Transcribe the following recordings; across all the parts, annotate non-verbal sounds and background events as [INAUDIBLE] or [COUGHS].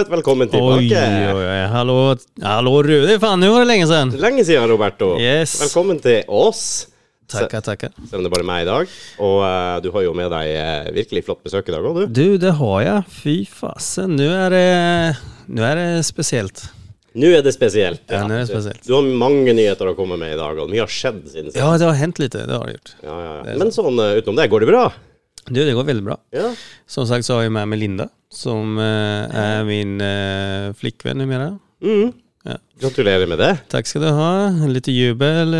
Right. Velkommen tilbake. oi, oi. oi. Hallo, hallo Rudi. Fan, nå var det lenge siden. Lenge siden, Roberto. Yes. Velkommen til oss. Takk, takk Selv om det bare er meg i dag. Og uh, du har jo med deg uh, virkelig flott besøk i dag òg, du. Du, det har jeg. Fy fasen. Nå er det, nå er det spesielt. Nå er det spesielt. Ja, nå er det spesielt. Du, du har mange nyheter å komme med i dag, og mye har skjedd siden sist. Ja, det har hendt lite. Det har det gjort. Ja, ja, ja. Men sånn eh, utenom det, går det bra? Du, det går veldig bra. Ja. Som sagt så har jeg med meg Linda, som er är min flikkvenn, flickvän numera. Mm. Ja. Gratulerer med det. Takk skal du ha. Lite jubel.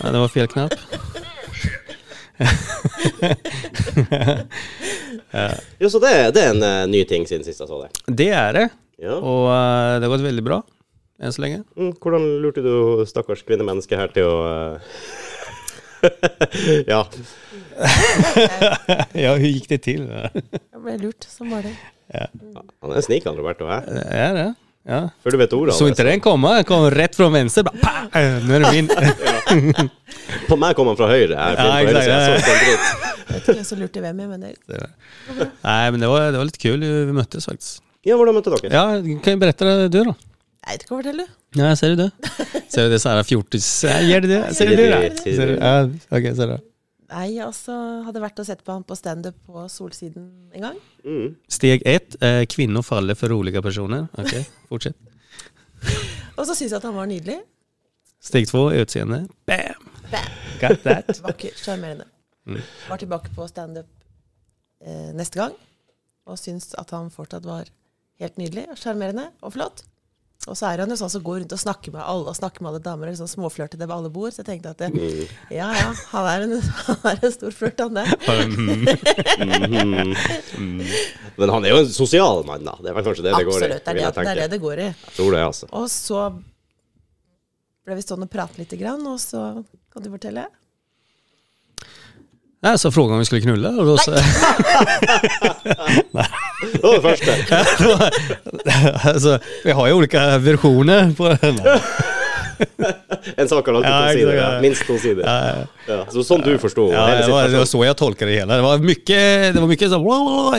Ja, det var fel knapp. [LAUGHS] Ja, Så det, det er en uh, ny ting siden sist jeg så det. Det er det. Ja. Og uh, det har gått veldig bra. enn så lenge. Mm, hvordan lurte du stakkars kvinnemenneske her til å eh, [LAUGHS] Ja. [LAUGHS] ja, hun gikk det til. Jeg ble lurt, som var det. Han er snik, han Roberto. Hæ? Är det? Ja. Før du vet ordet Så ikke den komme. den kom rett fra venstre. Bare! Eh, Nu det min. [LAUGHS] På meg kom han fra høyre. Jeg Ja, på høyre så jeg så dritt. Jeg som lurte hvem, jeg, men det Nej, men det var, det var litt kul. Vi møttes faktisk. Ja, hvordan møtte dere? Ja, kan jeg berette det du da? Jeg vet ikke hva forteller du. [LAUGHS] Ja, ser du det? Ser du det så här fjortis? Gjør det? Ser du det? Ser du? du. Ja, okej, säg det. Nei, altså hadde vært og sett på han på standup på Solsiden en gang. Mm. Steg ett, eh, kvinner faller for rolige personer. Ok, [LAUGHS] fortsett. Og så syns jeg at han var nydelig. Steg to utseende. Bam! Bam. Got that. [LAUGHS] Vakker, sjarmerende. Mm. Var tilbake på standup eh, neste gang og syns at han fortsatt var helt nydelig, og sjarmerende og flott. Og så er han jo sånn som går rundt og snakker med alle og snakker med alle damer. Sånn småflørter ved alle bord. Så jeg tenkte at det, Mm. ja ja, han er en, [LAUGHS] han er en stor flørt, han der. Mm. Mhm. Men han er jo en sosial mann, da. Det er vel kanskje det det går i. Absolutt. Det er det, det er det det går i. Jeg tror det, altså. Og så ble vi stående og prate litt, grann, og så kan du fortelle. Nej, så frågade om vi skulle knulla och då så... Det var det første. alltså, [LAUGHS] vi har ju olika versioner på den. [LAUGHS] En sak har alltid Ja, to sider. Ja. Minst to sider. Ja, Ja. Så sånn du forsto ja, det, var, det var så jag tolkade det hela. Det var mycket, det var mycket så...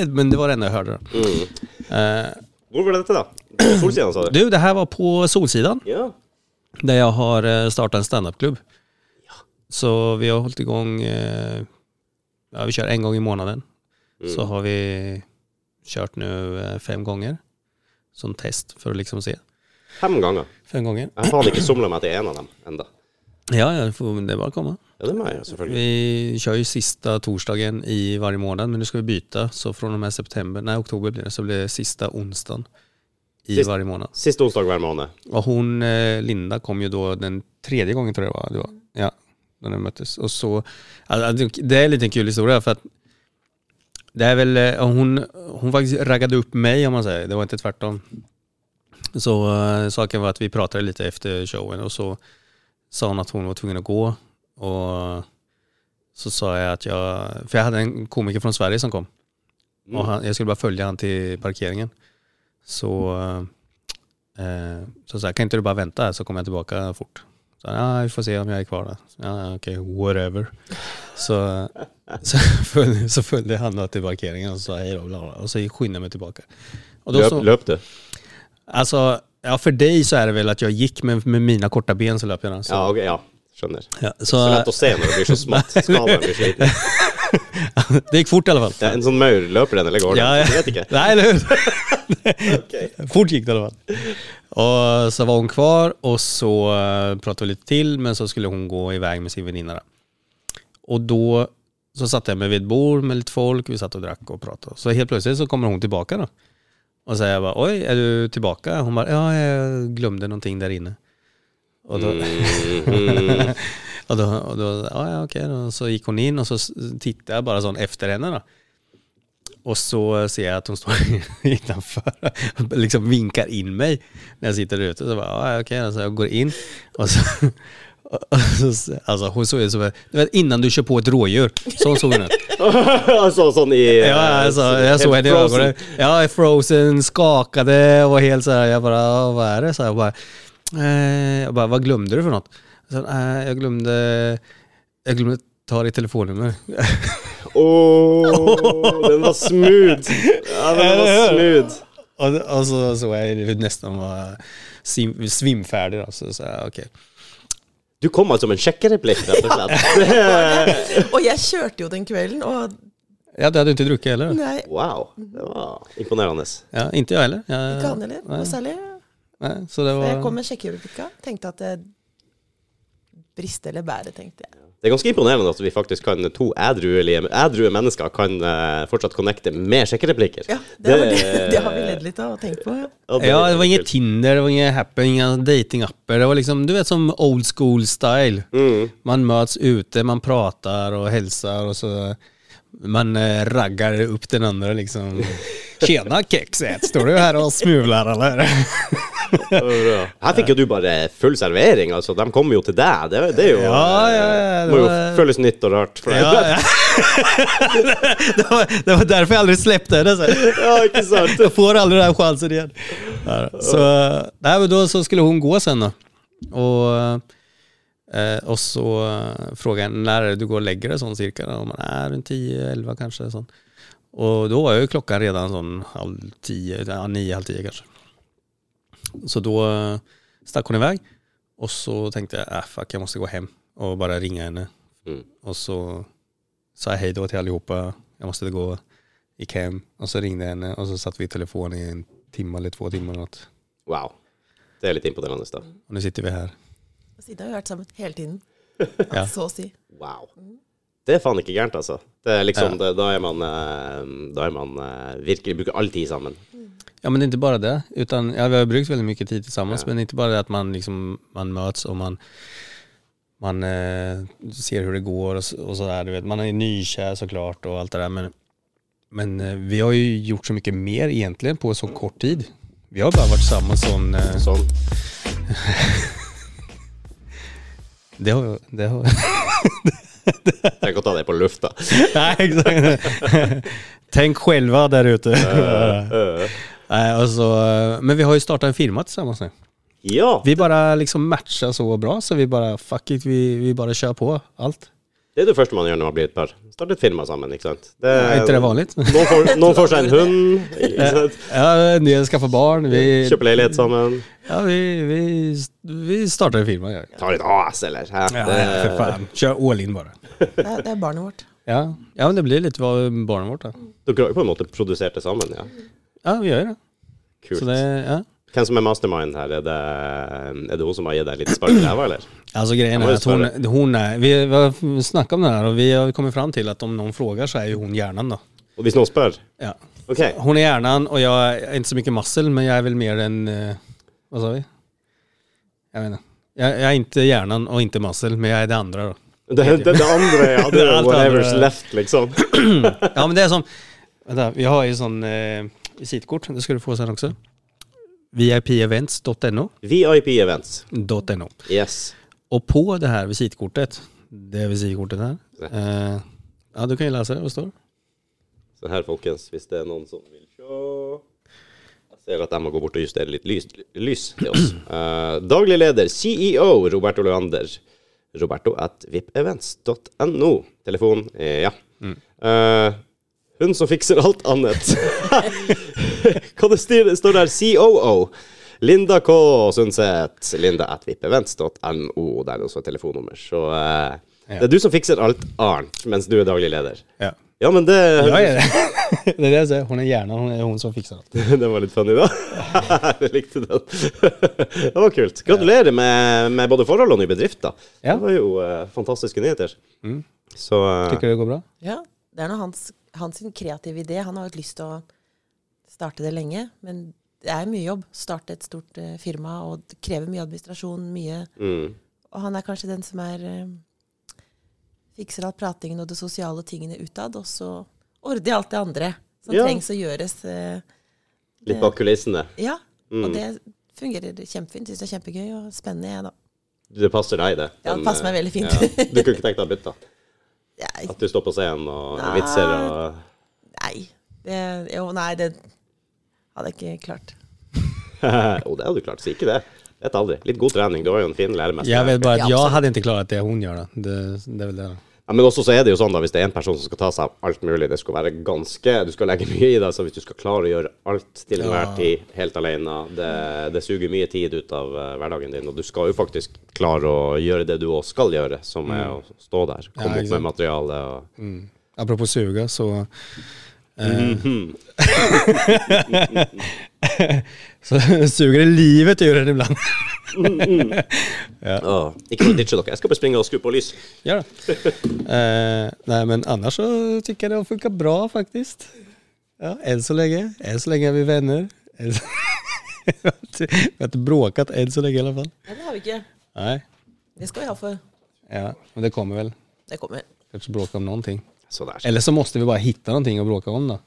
Men det var det enda jag hörde. Mm. Uh, Hvor var dette, da? På Solsiden, sa du? du, det här var på Solsidan. Ja. Där jag har eh, startat en standupklubb. Så vi har hållit igång, eh, ja, vi kör en gång i månaden. Mm. Så har vi kört nu eh, fem gånger. Som test för att liksom se. Fem ganger. Fem gånger. Jeg har ikke somla meg til en av dem enda. Ja, ja, det får- bare att komma. Ja, det må jeg selvfølgelig. Vi kör ju sista torsdagen i varje månad, men nu ska vi byta. Så från och med september, nej oktober blir det, så blir det sista onsdagen i Sist- varje månad. Siste onsdag hver måned. Och hon, eh, Linda, kom ju då den tredje gången tror jag. Det var ja, när de möttes. Och så, alltså, det är en liten kul historia för att det är väl, hun hon, faktiskt raggade upp mig om man säger, det var inte tvärtom. Så eh, saken var att vi pratade lite efter showen och så sa hon att hon var tvungen att gå. Och så sa jag att jag, för jag hade en komiker från Sverige som kom. Och han, jag skulle bara följa han till parkeringen. Så eh, så sa jag, kan inte du bara vänta här så kommer jag tillbaka fort. Så ja, vi får se om jeg er kvar da. Ja, ok, whatever. Så, [LAUGHS] så, så följde han til parkeringen og sa hej da, och så skyndade jeg meg tilbake. Løp, så, løp du? Altså, ja for deg så er det vel at jeg gikk, med, med mine korta ben så løp jeg. den. Så, Ja, okay, ja. Skjønner. ja, Så så, lett å se når det blir så smått. [LAUGHS] Skalaen blir sliten. det gikk fort i alle fall. Ja, en sånn maur, løper den eller går den? Ja, ja. Jeg vet ikke. Nei, eller [LAUGHS] okay. Fort gikk det i alle fall. Och så var hon kvar och så eh, pratade vi lite till men så skulle hon gå iväg med sin väninna. Og Och då så satt jag med vid ett bord med lite folk, vi satt och drack och pratade. Så helt plötsligt så kommer hon tillbaka då. Och så jag bara, oj är du tillbaka? Hon bara, ja jag glömde någonting där inne. Och då, mm. [LAUGHS] och då, och då ja, ok. Og så gick hon in och så tittade jag bara sån efter henne då. Och så ser jag att hon står [LAUGHS] innanför och liksom vinkar in mig när jag sitter där ute. Så bara, ja okej, så jag går in och så, [LAUGHS] och så alltså hon såg ut som, du vet innan du kjører på et rådyr. Sånn så hun ut. [LAUGHS] så sånn i Ja, altså, jeg såg henne i øynene. Ja, frozen, skakade og helt så Jeg bare Hva er det? Så jeg bare, bara, eh, jeg bare Hva glemte du for noe? Så, eh, jeg glemte Jeg glömde tar ditt telefonnummer. Åh, den var smooth! Ja, den var smooth. Og, og så så jeg nesten var svimferdig, da. Så sa jeg ok. Du kom altså med en sjekkereplikk, rett og slett. [LAUGHS] Og jeg kjørte jo den kvelden, og Ja, det hadde du ikke drukket heller? nei, Wow, det var imponerende. Ja, ikke jeg heller. Jeg, ikke han heller. Noe særlig. Nei, så det Så jeg kom med sjekkereplikka. Tenkte at det briste eller bære, tenkte jeg. Det er ganske imponerende at vi faktisk kan, to ædruelige mennesker kan uh, fortsatt connecte med sjekkereplikker. Ja, det, har, det, [LAUGHS] det har vi ledd litt av og tenkt på. Ja. Ja, Ja, det var ingen Tinder, det var ingen happening, inga datingapper. Det var liksom, du vet som old school style. Mm. Man møtes ute, man prater og hilser, og så man eh, raggar opp den andre, liksom. [LAUGHS] Tjena kekset! står du her og smuler, eller? [LAUGHS] Her fikk jo du bare full servering, altså. De kommer jo til deg. Det, det er jo Ja, ja, ja, det Må jo var- føles nytt og rart for deg. Ja, ja. [LAUGHS] det, var, det var derfor jeg aldri slapp det. Ja, ikke sant? Jeg får aldri den sjansen igen. Så, nei, men da så skulle hun gå sen da. Og, og så spurte jeg det du går og legger deg sånn cirka? Och man er rundt 10-11 kanskje. sånn. Og da var jo klockan redan sånn halv ti, ja, ni, halv ti kanske. Så da eh, stack hon iväg. Och så tänkte jag, äh, fuck jag måste gå hem och bara ringa henne. Mm. Och så sa jag hej då till allihopa. Jag måste gå, gick hem och så ringde jag henne och så satt vi i telefon i en timme eller två timmar eller något. Wow. Det er litt imponerende, da. Og nå sitter vi her. Og siden har vi vært sammen hele tiden. [LAUGHS] Ja. Så å si. Wow. Det er faen ikke gærent, altså. Det er liksom, Ja. det, da er man, eh, da er man virkelig bruker all tid sammen. Ja men det inte bara det, utan ja, vi har brukt väldigt mycket tid tillsammans men det er inte bara det att man liksom man möts och man man eh, ser hur det går och, så- och sådär, du vet. Man är nykär såklart och allt det där men men eh, vi har ju gjort så mycket mer egentligen på så kort tid. Vi har bara varit tillsammans sån... Eh, Sånn. [LAUGHS] det har, det har, [LAUGHS] Tenk å ta det på lufta. [LAUGHS] Nei, exakt. Tänk själva där ute. Eh, Nej, alltså, men vi har ju startat en firma tillsammans nu. ja, Vi bara liksom matchar så bra så vi bara, fuck it, vi, vi bara kör på allt. det er det første man gjør når man blir et par. Starte et firma sammen, ikke sant? Det, är inte det vanligt? Noen får, [LAUGHS] noen får seg en hund, ikke sant? Ja, del få barn. Vi, kjøper leilighet sammen. ja, vi, vi, vi startar en firma. Ja, Tar litt AS, eller? Ja, Det- för fan. Kör all in bara. Det er, det er barnet vårt. Ja, ja men det blir lite barnet vårt då. Dere har jo på en måte produsert det sammen, ja. Ja, vi gjør det. Kult. Så det, ja. Hvem som er mastermind her? Er det, er det hun som har gitt deg litt spark i ræva, eller? Altså grejen er at hun hon, hon är, vi har snackat om det her, og vi har kommet fram til at om noen spør, så er hun hjernen, da. då. Og hvis noen spør Ja. OK, Hun er hjernen, og jeg er ikke så mye muscle men jeg er vel mer enn Hva sa vi? Jeg vet ikke. Jeg er ikke hjernen, og ikke inte muscle men jeg er det andre. Da. det, det, det andre, ja. [LAUGHS] Det er whatever's left, liksom. [CLEARS THROAT] Ja men det er sånn vänta, vi har jo sånn eh, visitkort, det skal du få sen også. VIPevents.no VIPevents.no. Yes. Og på det her visitkortet, det visitkortet her eh, ja du kan jo lese det, Hva står? Så her, folkens, hvis det er noen som vil se Jeg ser at jeg må gå bort og justere litt lys, lys til oss. [CLEARS THROAT] Eh, daglig leder, CEO Roberto Leander. Roberto at vipevents.no. Telefon, eh, ja. Eh, hun som fikser alt annet. [LAUGHS] Hva det styr, står der? COO. Linda K. Sundset. Linda at vippevents.no. Det er også et telefonnummer. Så eh, det er du som fikser alt annet, mens du er daglig leder. Ja. Ja, men det Jag är det. det er det jeg ser. Hun er hjernen. Hun er hun som fikser alt. [LAUGHS] Den var litt funny, da. [LAUGHS] Jeg likte den. Det var kult. Gratulerer med, med både forhold og ny bedrift, da. Ja. Det var jo uh, fantastiske nyheter. Mm. Så uh, Tykker du det går bra? Ja, det er nå hans, hans kreative idé. Han har hatt lyst til å starte det lenge, men det er mye jobb. Starte et stort uh, firma, og det krever mye administrasjon, mye mm, Og han er kanskje den som er uh, fikser alt pratingen og de sosiale tingene utad, og så ordner alt det andre som Ja. trengs å gjøres. eh, litt bak kulissene. Ja, Mm. og det fungerer kjempefint. Syns det er kjempegøy og spennende, jeg, da. Det passer deg, det. Ja, det passer meg veldig fint. Ja. Du kunne ikke tenkt deg å bytte? Jeg, At du står på scenen og Nei. vitser og nei, det, jo, nei, det hadde jeg ikke klart. [LAUGHS] Jo, det hadde du klart. Si ikke det. Vet aldri. Litt god trening. Du har jo en fin læremester. Jeg vet bare at jeg hadde ikke klart det hun gjør, da. Det, det er vel det. Då. Ja, men også så er det jo sånn da, hvis det er en person som skal ta seg av alt mulig, det skal være ganske, du skal legge mye i deg. så hvis du skal klare å gjøre alt til enhver Ja. tid helt alene, det, det suger mye tid ut av uh, hverdagen din, og du skal jo faktisk klare å gjøre det du også skal gjøre, som er å stå der, komme Mm. Ja, opp med materiale og... Mm. Apropos suge, så eh. [LAUGHS] Så suger det livet ur en ibland. Ja. Ikke for å ditche dere, jeg skal bare springe og skru på lys. Ja da Eh, nei, men annars så syns jeg det har funka bra faktisk. Ja, Enn så lenge. Enn så lenge er vi venner. Så... [LAUGHS] vi har ikke bråket enn så lenge, i hvert fall. Nei, det har vi ikke. Nei. Det skal vi ha for. Ja, men det kommer vel. Det kommer. Kanskje bråke om noen Så der. Eller så måste vi bara hitta någonting att bråka om då.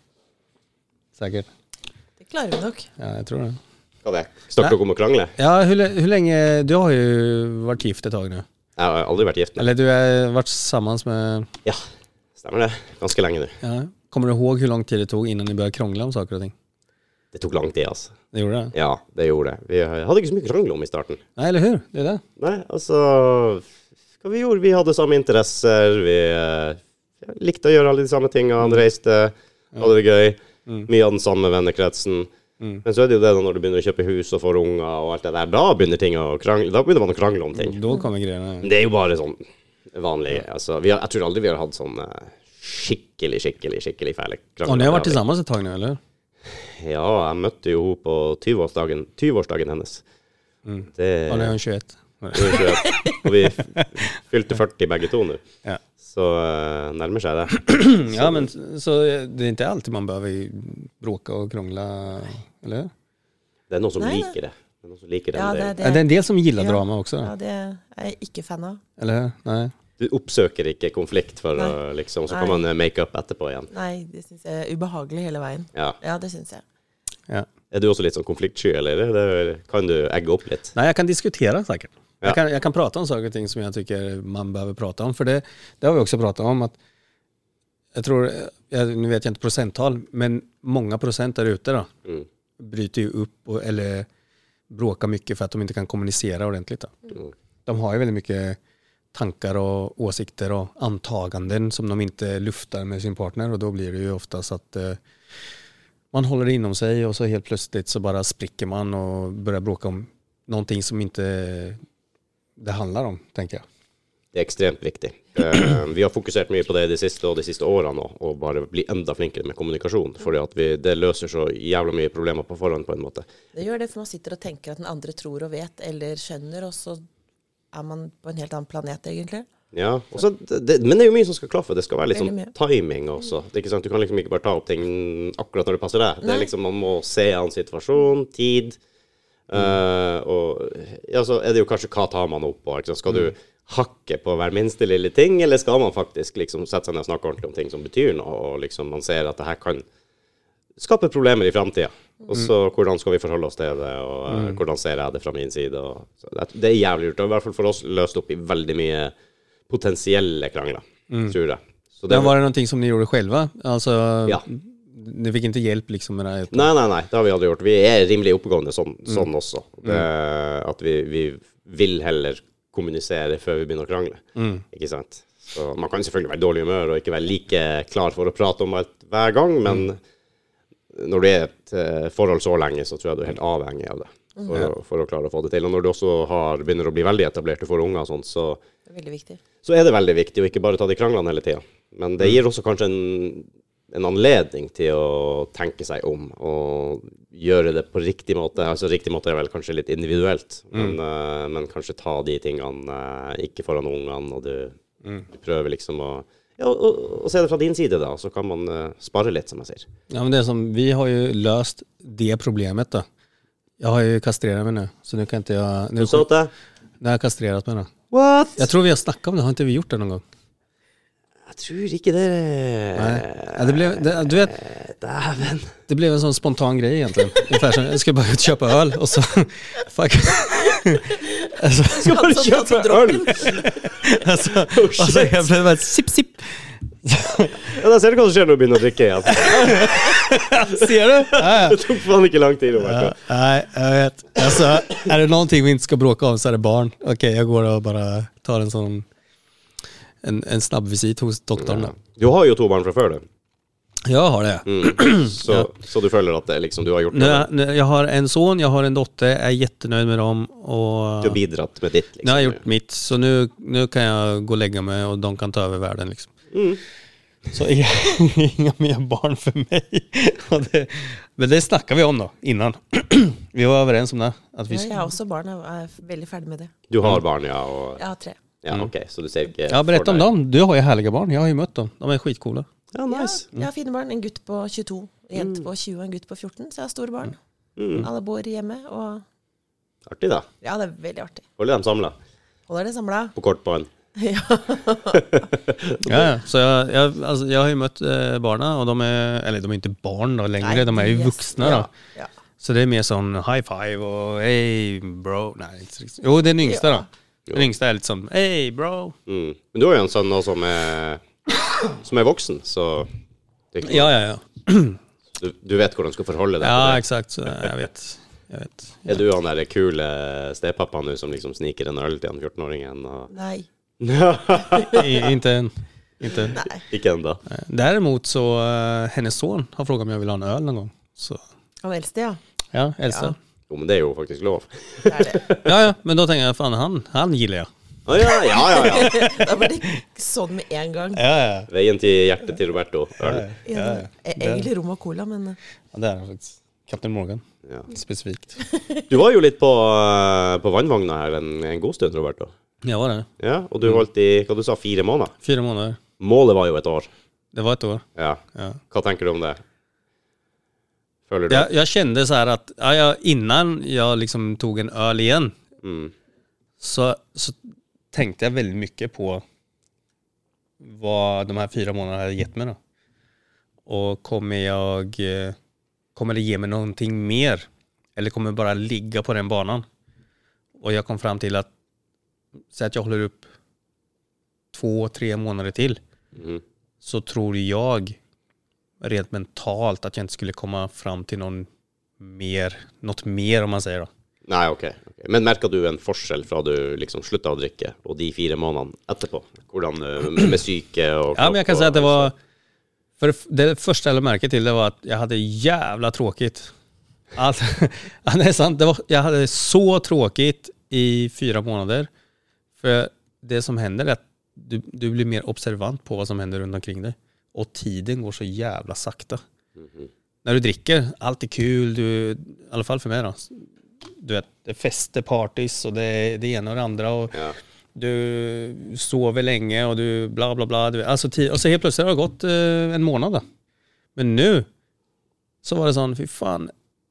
Säkert. Det klarer vi nok. Ja, jag tror det. Hva det? Snakker dere om å krangle? Ja, hvor, hur du har jo vært gift et tag nå. Jeg har aldri vært gift. Nå. Eller du har vært sammen med, Ja, stemmer det. Ganske lenge nå. ja. Kommer du ihåg hvor lang tid det tok innan begynte å krangle om saker og ting? Det tok lang tid, altså. Det gjorde det? Ja, det gjorde det. Vi hadde ikke så mye krangle om i starten. Nei, eller hur? Det er det. Nei, altså Hva vi gjorde? Vi hadde samme interesser. Vi eh, likte å gjøre alle de samme tingene. Reiste, hadde det gøy. Mye av den samme vennekretsen. Men så er det jo det da når du begynner å kjøpe hus og får unger og alt det der, da begynner ting å krangle. Da begynner man å krangle om ting. Da kommer. Men det er jo bare sånn vanlig altså, vi har, Jeg tror aldri vi har hatt sånn eh, skikkelig, skikkelig, skikkelig fæle krangler. Og ni har vært sammen tag eller? Ja, jeg møtte jo henne på 20-årsdagen 20-årsdagen hennes. Det og nå er hun 21. det er ikke det. Og vi fylte 40 begge to nå. Ja. Så eh, nærmer seg det. [CLEARS THROAT] ja, men så det är inte alltid man behöver bråka och krångla, eller? Det er noen som Nei, nei. liker det. Det er noen som liker Ja, det. Det, det är en del som gillar Ja. drama också, ja, det er jeg ikke fan av. eller Nei Nej. Du oppsøker ikke konflikt for å liksom Så Nei. kan man eh, make up etterpå igjen. Nei, det syns jeg er ubehagelig hele veien. Ja. Ja, det syns jeg. Ja. Er du også litt sånn konfliktsky, eller? Det, kan du egge opp litt? Nei, jeg kan diskutere, säkert. Ja. Jag, kan, jag kan prata om saker och ting som jag tycker man behöver prata om. För det, det har vi också pratat om. att Jag tror, jag, nu vet jag inte procenttal, men många procent där ute då, Mm. bryter ju upp och, eller bråkar mycket för att de inte kan kommunicera ordentligt. Då. Mm. De har ju väldigt mycket tankar och åsikter och antaganden som de inte luftar med sin partner och då blir det ju oftast att eh, man håller det inom sig och så helt plötsligt så bara spricker man och börjar bråka om någonting som inte det handler om, tenker jeg. Det er ekstremt viktig. Eh, vi har fokusert mye på det de siste og de siste årene nå, og bare bli enda flinkere med kommunikasjon. For det løser så jævla mye problemer på forhånd, på en måte. Det gjør det, for man sitter og tenker at den andre tror og vet eller skjønner, og så er man på en helt annen planet, egentlig. Ja, også, det, Men det er jo mye som skal klaffe. Det skal være litt sånn timing også. Det er ikke sant? Du kan liksom ikke bare ta opp ting akkurat når det passer deg. Det er liksom, Man må se an situasjon, tid. Eh, og ja, så er det jo kanskje hva tar man opp på. Liksom. Skal du hakke på hver minste lille ting, eller skal man faktisk liksom sette seg ned og snakke ordentlig om ting som betyr noe, og liksom man ser at det her kan skape problemer i framtida. Og så hvordan skal vi forholde oss til det, og uh, hvordan ser jeg det fra min side. Og, det, det er jævlig lurt. Og i hvert fall for oss løst opp i veldig mye potensielle krangler, tror jeg. Så det, Men var det någonting som ni gjorde selv? Altså, Ja. Ni fikk ikke hjelp liksom med det? Nei, nei, nei, det har vi aldri gjort. Vi er rimelig oppegående sånn, sånn også. Det, at vi, vi vil heller kommunisere før vi begynner å krangle. Ikke sant? Så man kan selvfølgelig være i dårlig humør og ikke være like klar for å prate om alt hver gang, men når du er i et eh, forhold så lenge, så tror jeg du er helt avhengig av det for, å, for å klare å få det til. Og når du også har, begynner å bli veldig etablert, du får unger og så, så er det veldig viktig å ikke bare ta de kranglene hele tida. Men det gir også kanskje en, en anledning til å tenke seg om og gjøre det på riktig måte. Altså Riktig måte er vel kanskje litt individuelt, men, eh, men kanskje ta de tingene uh, ikke foran ungene, og du, du prøver liksom å ja, og, og, og se det fra din side, da, så kan man uh, spare litt, som jeg sier. Ja, men det er som, vi har jo løst det problemet da. Jeg har jo kastrert meg nå, så nå kan ikke jeg Du sa det har jeg kastrerat meg da What? Jeg tror vi har snakka om det, har ikke vi gjort det noen gång? Jeg tror ikke det Nei. Ja, det ble, det, du vet, Dæven. det blev en sånn spontan greie, egentlig. Jeg skulle bare ska bara ut och köpa öl och så... [LAUGHS] Fuck. Altså, [LAUGHS] Skal bare [LAUGHS] kjøpe øl! altså, oh, så jeg ble bare sipp, sipp. Ja, da ser du hva som skjer når du begynner å drikke igjen. Ser du? Ja, ja. Det tok faen ikke lang tid. Ja, nei, jeg vet. Altså, er det ting vi ikke skal bråke om så er det barn. Ok, jeg går og bare tar en sån en, en snabb visit hos doktoren. Ja. Du har jo to barn fra før, du. Jeg har det. Mm. Så, så du føler at det liksom, du har gjort det? Jeg har en son, jeg har en dotter, Jeg er jättenöjd med dem. Og, Du har bidratt med ditt, liksom. Jeg har gjort mitt, så nu, nu kan jeg gå og legge meg, og de kan ta over verden. Liksom. Mm. Så [LAUGHS] inga, mer barn for meg. [LAUGHS] Och det, men det snakka vi om da, innan. [CLEARS THROAT] vi var overens om det. Att vi, Ja, jeg har også barn og er veldig ferdig med det. Du har barn, ja. Og, Jeg har tre. Ja, ok, så du ser ikke ja, berätta om dem. Du har ju härliga barn, jag har ju mött dem. De är skitcoola. Ja, nice. Ja, jeg har fine barn. En gutt på 22, en jente på 20 og en gutt på 14. Så jeg har store barn. Mm. Alle bor hjemme, og Artig, da. ja, det er veldig artig. Holder dem samla Holder det samla. på kort bånd. [LAUGHS] Ja. [LAUGHS] Ja, ja. Så jeg, jeg, altså, jeg, har jo møtt barna, og de er eller de er ikke barn da lenger, Nei, de er jo Yes. voksne. da. Ja. Ja. Så det er mer sånn high five og hey bro. Nei Jo, det Jo, den yngste, Ja. Den yngste er litt sånn hey bro. Mm. Men du har jo en sønn nå som er, som er voksen, så det er ikke, Ja, ja, ja. du, du vet hvordan du skal forholde deg Ja, til det. exakt. Så Jeg vet. Jeg vet. [LAUGHS] Er du han der kule stepappaen nå som liksom sniker en øl til han 14-åringen? Og... Nei. [LAUGHS] Inte än. Inte än. Nei. Ikke ennå. Däremot så, uh, hennes son har frågat om jag vill ha en öl någon gång. Så, Han eldste, ja. ja, eldste. Ja. Jo, men det er jo faktisk lov. Det er det. [LAUGHS] Ja, ja, men da tenker jeg faen, han, han gillar jeg. Ah, ja, ja, ja, ja. [LAUGHS] Da blir det sånn med en gang. Ja, ja. Veien til hjertet til Roberto. Ja, ja. Egentlig rom og cola, men eh, ja det er han faktisk Captain Morgan, Ja. specifikt. [LAUGHS] Du var jo litt på, eh, på vannvogna her en, en god stund, Roberto. Ja, var det. Ja, og du holdt i hva du sa, fire måneder? Fire måneder. Målet var jo et år. Det var et år. Ja. Ja. Hva tenker du om det? Føler du Jag, jag kände så här att ja, jag, innan jag liksom tog en öl igen mm. så, så tenkte jeg veldig mye på hva de her fyra månedene har gett meg. Da. Og kommer jeg kommer det gi meg noe mer? Eller kommer jeg bare ligge på den banen? Og jeg kom fram til at Si at jeg holder opp to-tre månader til, Mm. så tror jag rent mentalt att jag inte skulle komma fram till någon mer, något mer om man säger då. Nei, ok. ok. Men merka du en forskjell fra du liksom slutta å drikke, og de fire månedene etterpå? Hvordan eh, med, syke og Ja, men jeg kan si at det var... for det, første jeg la merke til, det var at jeg hadde jævla tråkigt. Allt, [LAUGHS] ja, det er sant. Det var, jeg hadde så tråkigt i fire måneder. For det som hender, er at du, du blir mer observant på hva som hender rundt omkring dig. Och tiden går så jävla sakta. -hmm. Når du drikker, alt er kul. Du, I alle fall for meg, da. Du vet, det er fester, parties og det det ene og det andre. og... Ja. du sover lenge, og du bla bla bla. Du, altså, og så helt plutselig har det gått uh, en måned, da. Men nu så var det sånn fy fan,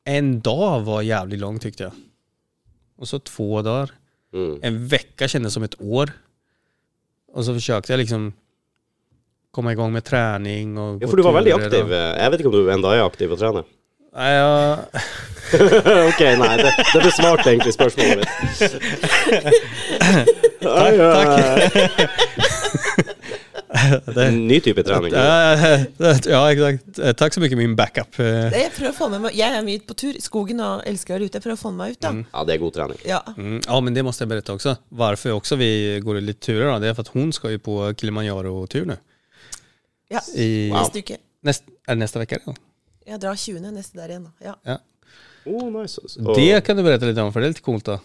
en dag var jævlig lang, tykte jeg. Og så två dagar. Mm. En vecka kjennes som et år. Og så forsøkte jeg liksom komma gang med trening. och ja, for du var veldig aktiv. Eh, Jeg vet ikke om du enda er aktiv og trener? Nei, ja [LAUGHS] ok, nei, det, det ble smart egentlig, spørsmålet mitt. [LAUGHS] takk. takk. [LAUGHS] det, Ny type trening. ja, exakt. Takk så mye, min backup. Eh, jeg prøver å få med meg Jeg er mye på tur i skogen og elsker å være ute. Jeg prøver å få med meg ut, da. Ja, det er god trening. Ja. Mm, ja, men det må jeg berette også. Hvorfor også vi går litt turer da, det er for at hun skal jo på Kilimanjaro-tur nu. Ja. I Wow. Neste uke. Nest, er det neste uke? Ja. Jeg drar 20. neste der igjen, da. Ja. Ja. Oh, nice. Og, Det kan du berette litt om, for det är lite coolt då.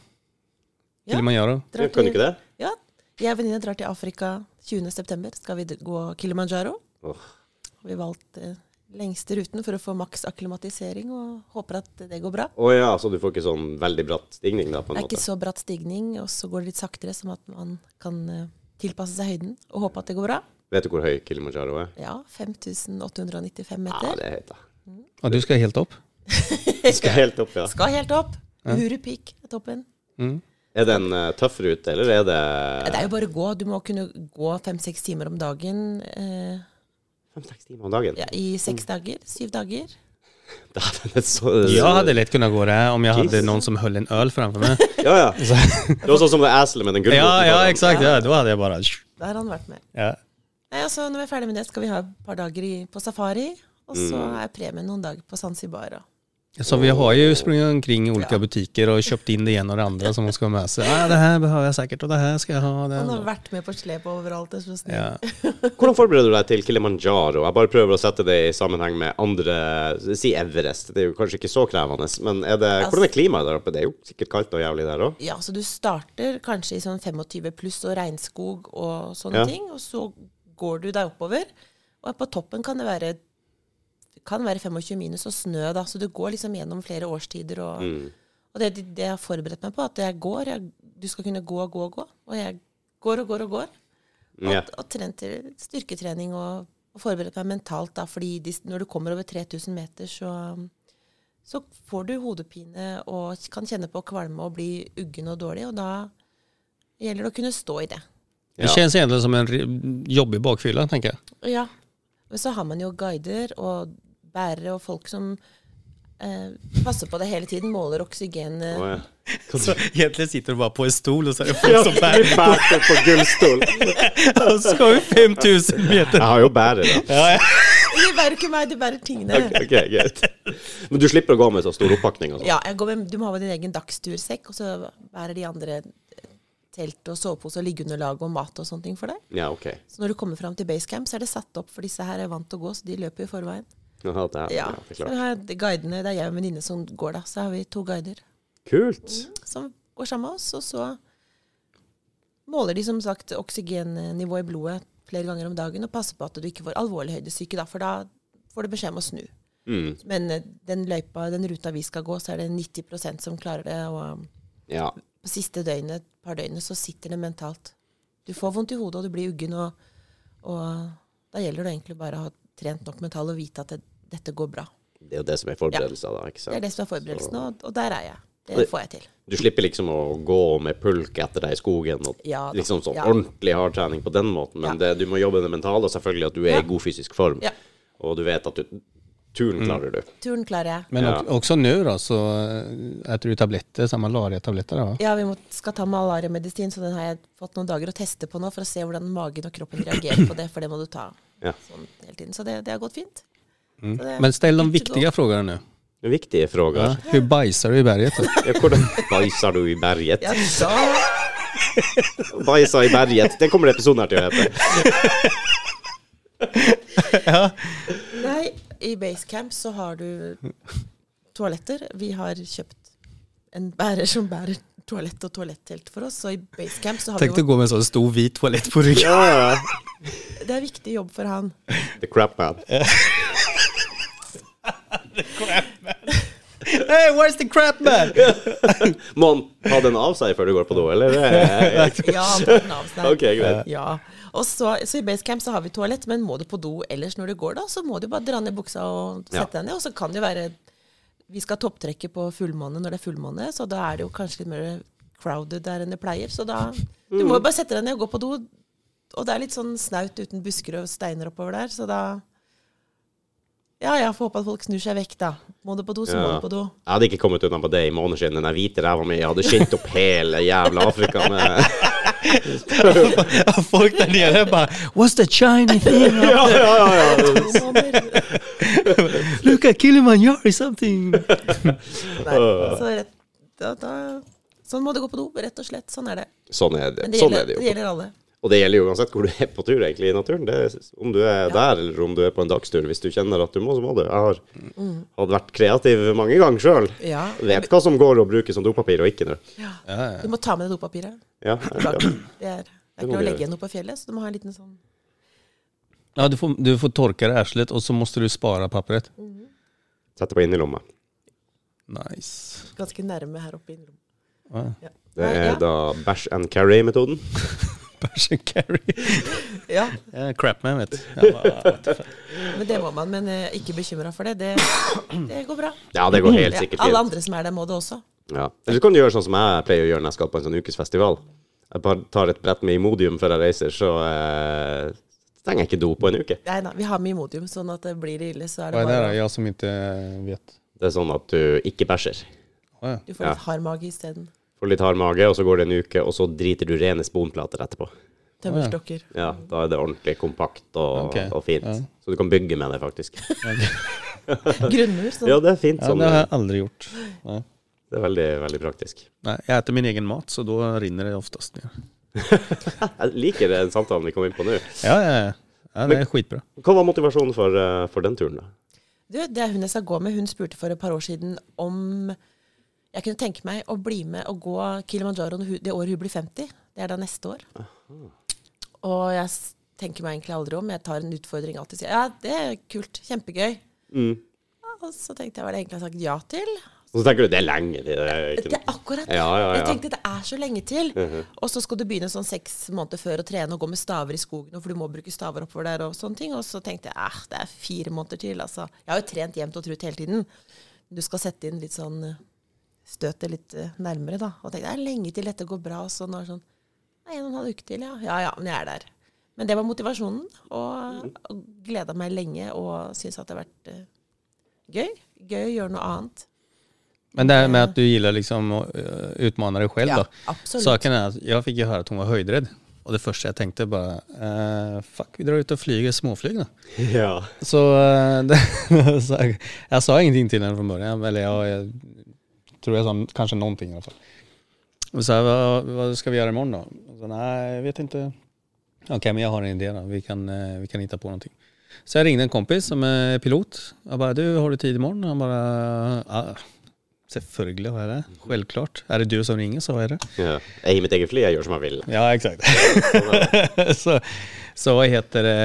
Ja. Kilimanjaro. Drar Kan du ikke det? Ja. Jeg og venninne drar til Afrika 20. september. Skal vi gå Kilimanjaro. Oh. Vi valgte eh, lengste ruten for å få maks akklimatisering, og håper at det går bra. Å ja, så du får ikke sånn veldig bratt stigning da, på Det er er ikke så bratt stigning, og så går det litt saktere, sånn at man kan eh, tilpasse seg høyden og håpe at det går bra. Vet du hvor høy Kilimanjaro er? Ja, 5895 meter. Ja, det er høyt, da. Og du skal helt opp? Skal helt opp, ja. [LAUGHS] Skal helt opp. Uhuru Peak er toppen. Mm. Er det en uh, tøff rute, eller er det Det er jo bare å gå. Du må kunne gå fem-seks timer om dagen Uh, fem-seks timer om dagen? ja, i seks dager. Syv dager. [LAUGHS] Det er så [LAUGHS] jeg hadde lett kunnet gå det om jeg hadde noen någon som holdt en øl framför meg. Ja, ja. Det var sånn som det eselet med den gullroten. ja, ja, eksakt. exakt. Ja, da hadde jeg bare Der har han vært med. Ja. Nei, altså, når vi er ferdig med det, skal vi ha et par dager i, på safari. Og så Mm. er premien noen dager på Zanzibar. Og Så vi har ju sprungit omkring i olika butiker og kjøpt inn det ene og det andre som man skal ha med seg. Nei, det her behøver jeg sikkert, og det her skal jeg ha. Det. Han har vært med på slep overalt. Det er. Ja. [LAUGHS] Hvordan forbereder du deg til Kilimanjaro? Jeg bare prøver å sette det i sammenheng med andre Si Everest. Det er jo kanskje ikke så krevende, men er det, Altså- hvordan er klimaet der oppe? Det er jo sikkert kaldt og jævlig der òg? Ja, så du starter kanskje i sånn 25 pluss og regnskog og sånne Ja. ting, og så går du deg oppover. Og på toppen kan det være, kan være 25 minus og snø, da, så du går liksom gjennom flere årstider. Og, Mm. og det, det jeg har forberedt meg på, at jeg går, jeg, du skal kunne gå og gå og gå, og jeg går og går og går. Og, Ja. og trent til styrketrening og, og forberedt meg mentalt, da, fordi de, når du kommer over 3000 meter, så, så får du hodepine og kan kjenne på kvalme og bli uggen og dårlig, og da gjelder det å kunne stå i det. Det kjennes egentlig egentligen som en jobbig bakfylla, tenker jeg. Ja. Men så har man jo guider og bærere og folk som eh, passer på det hele tiden, måler oksygen. oh, ja. Så egentlig sitter du bare på en stol og så er det folk som bærer [LAUGHS] på, på gullstol. och så ska vi 5000 meter. Jeg har jo bærer, da. Ja, ja. De bærer ikke meg, du bærer tingene. Ok, greit. Men du slipper å gå med så stor oppakning og sånn? Ja, jeg går med, du må ha din egen dagstursekk, og så bærer de andre telt og sovepose og liggeunderlag og mat og sånne ting for deg. Ja, ok. Så når du kommer fram til basecamp, så er det satt opp, for disse her er vant til å gå, så de løper i forveien. Ja, det er, Ja, det er klart. Så har guidene, Det er jeg og en venninne som går, da. Så har vi to guider Kult. som går sammen med oss. Og så måler de som sagt oksygennivået i blodet flere ganger om dagen og passer på at du ikke får alvorlig høydesyke, da, for da får du beskjed om å snu. Mm. Men eh, den løypa, den ruta vi skal gå, så er det 90% som klarer det. Og Ja. på siste døgnet, par døgnet, så sitter det mentalt. Du får vondt i hodet, og du blir uggen, og, og da gjelder det egentlig bare å ha trent nok mentalt og vite at det, dette går bra. Det er jo det som er forberedelser, da. ikke sant? Det er det som er forberedelsen, og, og der er jeg. Det får jeg til. Du slipper liksom å gå med pulk etter deg i skogen og Ja liksom sånn ja. ordentlig hardtrening på den måten, men Ja. det, du må jobbe med det mentale, og selvfølgelig at du er Ja. i god fysisk form, Ja. og du vet at du, turen klarer du. Turen klarer jeg. Men Ja. också nu då så äter du tabletter, så malaria-tabletter va? Ja, vi må, skal ta malariamedisin, så den har jeg fått noen dager å teste på nå for å se hvordan magen og kroppen reagerer på det, for det må du ta [CLEARS THROAT] Ja. sånn hele tiden. Så det, det har gått fint. Mm. Det- Men still de viktige to nå. Viktige spørsmål. Ja. Hvordan bæsjer du i berget? då? [LAUGHS] Ja, hvordan bæsjer du i berget? Ja, da [LAUGHS] Bæsja i berget. Det kommer episoden her til å hete. [LAUGHS] Nei, i basecamp så har du toaletter. Vi har kjøpt en bærer som bærer toalett og toalettelt for oss, så i basecamp så har Tenk vi dig å gå med en sånn stor hvit toalett på ryggen. Ja. Det er viktig jobb for han. [LAUGHS] The crap man. Hey, where's the crap man? Må han ha den av seg før du går på do, eller? Ja, han tar den av seg. Ok, greit. Ja. Og så, så i basecamp så har vi toalett, men må du på do ellers når du går, da, så må du bare dra ned buksa og Ja. sette deg ned. Og så kan det jo være Vi skal topptrekke på fullmåne når det er fullmåne, så da er det jo kanskje litt mer crowded der enn det pleier. Så da Du må jo bare sette deg ned og gå på do. Og det er litt sånn snaut uten busker og steiner oppover der, så da Ja, jeg får håpe at folk snur seg vekk, da. Må du på do, så må du på do. Jeg hadde ikke kommet unna på det i måneskinn. Den der hvite ræva mi hadde skint opp hele jævla Afrika med [LAUGHS] Folk der nede bare what's the shiny thing? [LAUGHS] Ja, ja, ja. ja. [LAUGHS] Look at Kilimanjaro something. Nei, så rett, da, da, sånn må det gå på do, rett og slett. Sånn er det. Sånn er det. Men det Sånn er det det gjelder alle. Og det gjelder jo uansett hvor du er på tur egentlig i naturen. Det er, om du er der, eller om du er på en dagstur. Hvis du kjenner at du må, så må du. Jeg har hadde vært kreativ mange ganger sjøl. Ja. Vet hva som går å bruke som dopapir og ikke. ja. Ja, ja. Du må ta med deg dopapiret. Ja, ja. Det er, det er ikke du lov å legge igjen noe på fjellet, så du må ha en liten sånn Ja, du får, du får torka det Og så må du spare papiret. Mm. Sette på innerlomma. Nice. ganske nærme her oppe i innerlomma. Ja. Ja. Det er da bæsj and carry-metoden. [LAUGHS] Persian carry. [LAUGHS] ja, Ja, crap man vet du. [LAUGHS] Men det må man. Men eh, ikke bekymra for det. det. Det går bra. Ja, det går helt Ja, sikkert alle andre som er der, må det også. Ja. Eller så kan du gjøre sånn som jeg pleier å gjøre når jeg skal på en sånn ukesfestival. Jeg bare tar et brett med Imodium før jeg reiser, så eh, trenger jeg ikke do på en uke. Nei da, vi har med Imodium, sånn at det blir det ille, så er det Vad är det bare då? Jeg som ikke vet. Det er sånn at du ikke bæsjer. Ja, ja. Du får Ja. litt hard mage isteden. Får litt hard mage, og så går det en uke, og så driter du rene sponplater etterpå. Tømmerstokker. Ja, da er det ordentlig kompakt og, okay. og fint. ja. Så du kan bygge med det, faktisk. [LAUGHS] Grunnmur. Sånn. Ja, det er fint Ja, sånn. det har jeg aldri gjort. Nei. Det er veldig, veldig praktisk. Nei, jeg spiser min egen mat, så da rinner det oftest ned. [LAUGHS] Jeg liker den samtalen vi kom inn på nå. Ja, ja, ja. ja det er skitbra. Hva var motivasjonen for, eh, for den turen, da? Du, det er hun jeg skal gå med. Hun spurte for et par år siden om jeg kunne tenke meg å bli med og gå Kilimanjaro det året hun blir 50. Det er da neste år. Og jeg tenker meg egentlig aldri om. Jeg tar en utfordring alltid. Sier ja, det er kult. Kjempegøy. Mm. Og så tenkte jeg hva det egentlig har sagt ja til. Og så tenker du det er lenge til. Det er Det er akkurat. Ja, ja, ja. Jeg tenkte det er så lenge til. Og så skal du begynne sånn seks måneder før å trene og gå med staver i skogen, for du må bruke staver oppover der og sånne ting. Og så tenkte jeg eh, det er fire måneder til. Altså. Jeg har jo trent jevnt og trutt hele tiden. Du skal sette inn litt sånn eh, støtet litt eh, nærmere, da. Og tenkte det er lenge til dette går bra. Og så nå er det sånn Nei, en og en halv uke til, ja. Ja ja, men jeg er der. Men det var motivasjonen. Og, og gleda meg lenge og syntes at det har vært eh, gøy. Gøy å gjøre noe annet. Men det här med at du liker liksom å utfordre deg selv, själv Ja, da. Absolutt. Saken er at jeg fikk jo høre at hun var høyderedd. Og det første jeg tenkte, bare eh, fuck vi drar ut og flyger småflyg da. Ja. Så, eh, [LAUGHS] det, så jag sa ingenting til henne fra början, eller jeg, jag tror jag sa kanske någonting i alla fall. Och så här, vad, vad ska vi göra imorgon då? Och så, Nej, jag vet inte. Okej, men jag har en idé då. Vi kan, eh, vi kan hitta på någonting. Så jag ringde en kompis som är pilot. Jag bara, du har du tid imorgon? Han bara, ja, selvfølgelig hva er det. Självklart. Er det du som ringer så er jeg det. ja. Jeg har mitt eget fly, jeg gjør som jeg vil. Ja, exakt. [LAUGHS] så, så hva heter det?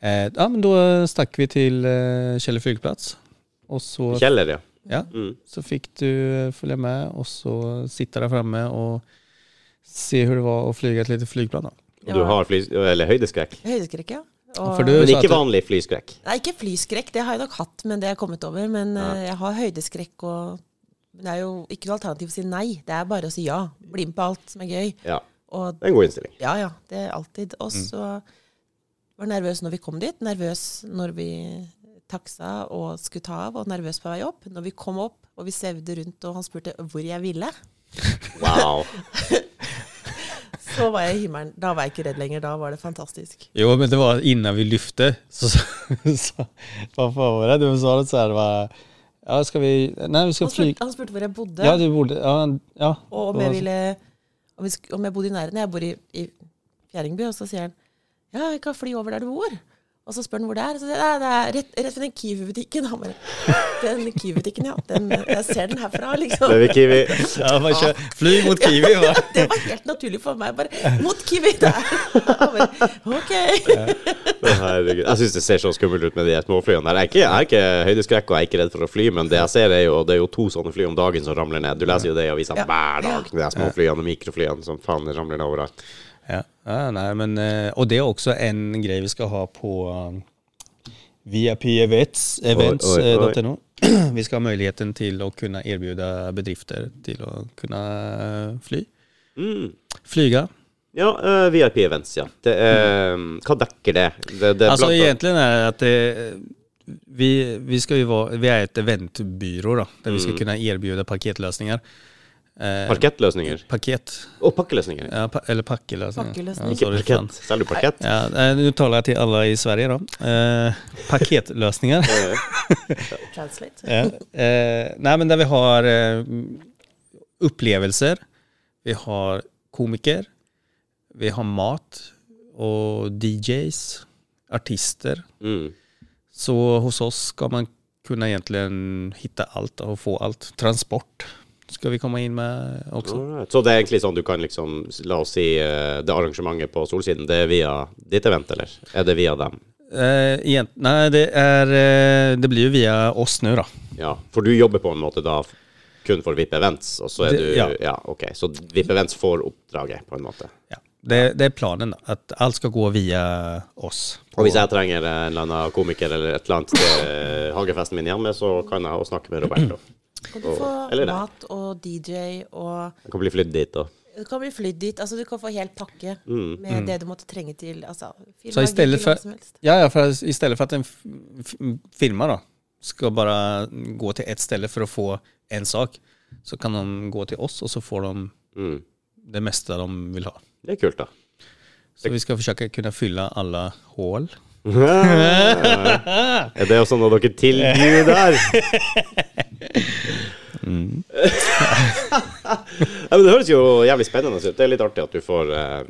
Eh, ja, men da stakk vi til eh, Kjelle flygplats. Och så, Kjeller, ja. Ja, Mm. så fikk du følge med og så sitte der framme og se hvordan det var å fly et lite flygplan. Da. Og du har fly, eller høydeskrekk. Høydeskrekk, ja. Og, du- Men ikke vanlig flyskrekk. Nei, ikke flyskrekk. Det har jeg nok hatt, men det har jeg kommet over. Men Ja. eh, jeg har høydeskrekk, og det er jo ikke noe alternativ å si nei. Det er bare å si ja. Bli med på alt som er gøy. Ja, Og det er en god innstilling. ja, ja, det er alltid. Og så var jeg nervøs når vi kom dit. Nervøs når vi taksa og skulle ta av, og nervøs på vei opp. Når vi kom opp, og vi svevde rundt, og han spurte hvor jeg ville, Wow. [LAUGHS] så var jeg i himmelen. Da var jeg ikke redd lenger. Da var det fantastisk. Jo, men det var innan vi lyfte. Så, [LAUGHS] var det? Du sa det så här, ja skal vi, Nei, vi ska Han spurte, han spurte hvor jeg bodde. Ja, du bodde ja, ja. Og om jeg ville om, vi om jeg bodde i nærheten. Jeg bor i, i Fjerdingby, og så sier han ja, jeg kan fly over der du bor. Og så spør han hvor det er. Og så sier jeg, det er rett, rett ved den Kiwi-butikken. Han bare Den Kiwi-butikken, ja. Den, jeg ser den herfra, liksom. Det er Kiwi. Ja, bare kjør. Fly mot Kiwi Ja, [LAUGHS] Det var helt naturlig for meg. Bare mot Kiwi der! Bare, ok. Herregud. Jeg syns det ser så skummelt ut med de småflyene der. Jeg er ikke, jeg er ikke høydeskrekk og jeg er ikke redd for å fly, men det jeg ser er jo det er jo to sånne fly om dagen som ramler ned. Du leser jo det i avisene hver dag. De småflyene og mikroflyene som faen ramler ned overalt. Ja, ja nei, men, og det er også en greie vi skal ha på um, VIP Events, events Oj, oj, eh. [CLEARS THROAT] Vi skal ha muligheten til å kunne tilby bedrifter til å kunna eh, fly. Mm. Flyga. Ja, uh, VIP Events, ja. Det er, hva dekker det? det, det er egentlig er det at det, vi, vi, vara, vi er et eventbyrå der där vi skal kunne tilby paketlösningar. Eh, Parkettløsninger. Pakket. Og pakkeløsninger. ja, pa, eller pakkeløsninger. pakkeløsninger. Ja, Ikke parkett. Selger du parkett? Ja, Nå taler jeg til alle i Sverige da. Eh, paketlösningar. Eh, [LAUGHS] Translate. ja. eh, nei, men der vi har eh, opplevelser, vi har komiker, vi har mat og DJs, artister. Mm. Så hos oss skal man kunne egentlig finne alt og få alt. Transport ska vi komme inn med også. Alright. Så det er egentlig sånn du kan liksom, la oss si, eh, det arrangementet på Solsiden, det er via ditt event, eller? Er det via dem? Eh, igjen, nei, det, er, eh, det blir jo via oss nå, da. Ja, for du jobber på en måte da kun for VIP Events, og så er Det- du ja. ja. ok. Så VIP Events får oppdraget, på en måte. Ja. Det, det er planen at alt skal ska gå via oss. Og hvis jeg trenger en eller annen komiker eller et eller annet til eh, hagefesten min hjemme, så kan jeg snakke med Roberto. Kan du få Eller mat og DJ og kan bli flydd dit òg. Du kan bli flydd dit. Altså, du kan få hel pakke med det du måtte trenge til altså, film, Så i stedet, for, ja, ja, for, i stedet for at en firma da, skal bare gå til ett sted for å få en sak så kan de gå til oss og så får de mm. det meste de vil ha. Det er kult, da. Så vi skal forsøke å kunne fylle alle hål Er det også noe dere tilbyr der? ja, men det høres jo jævlig spennende ut. Det er litt artig at du får, uh,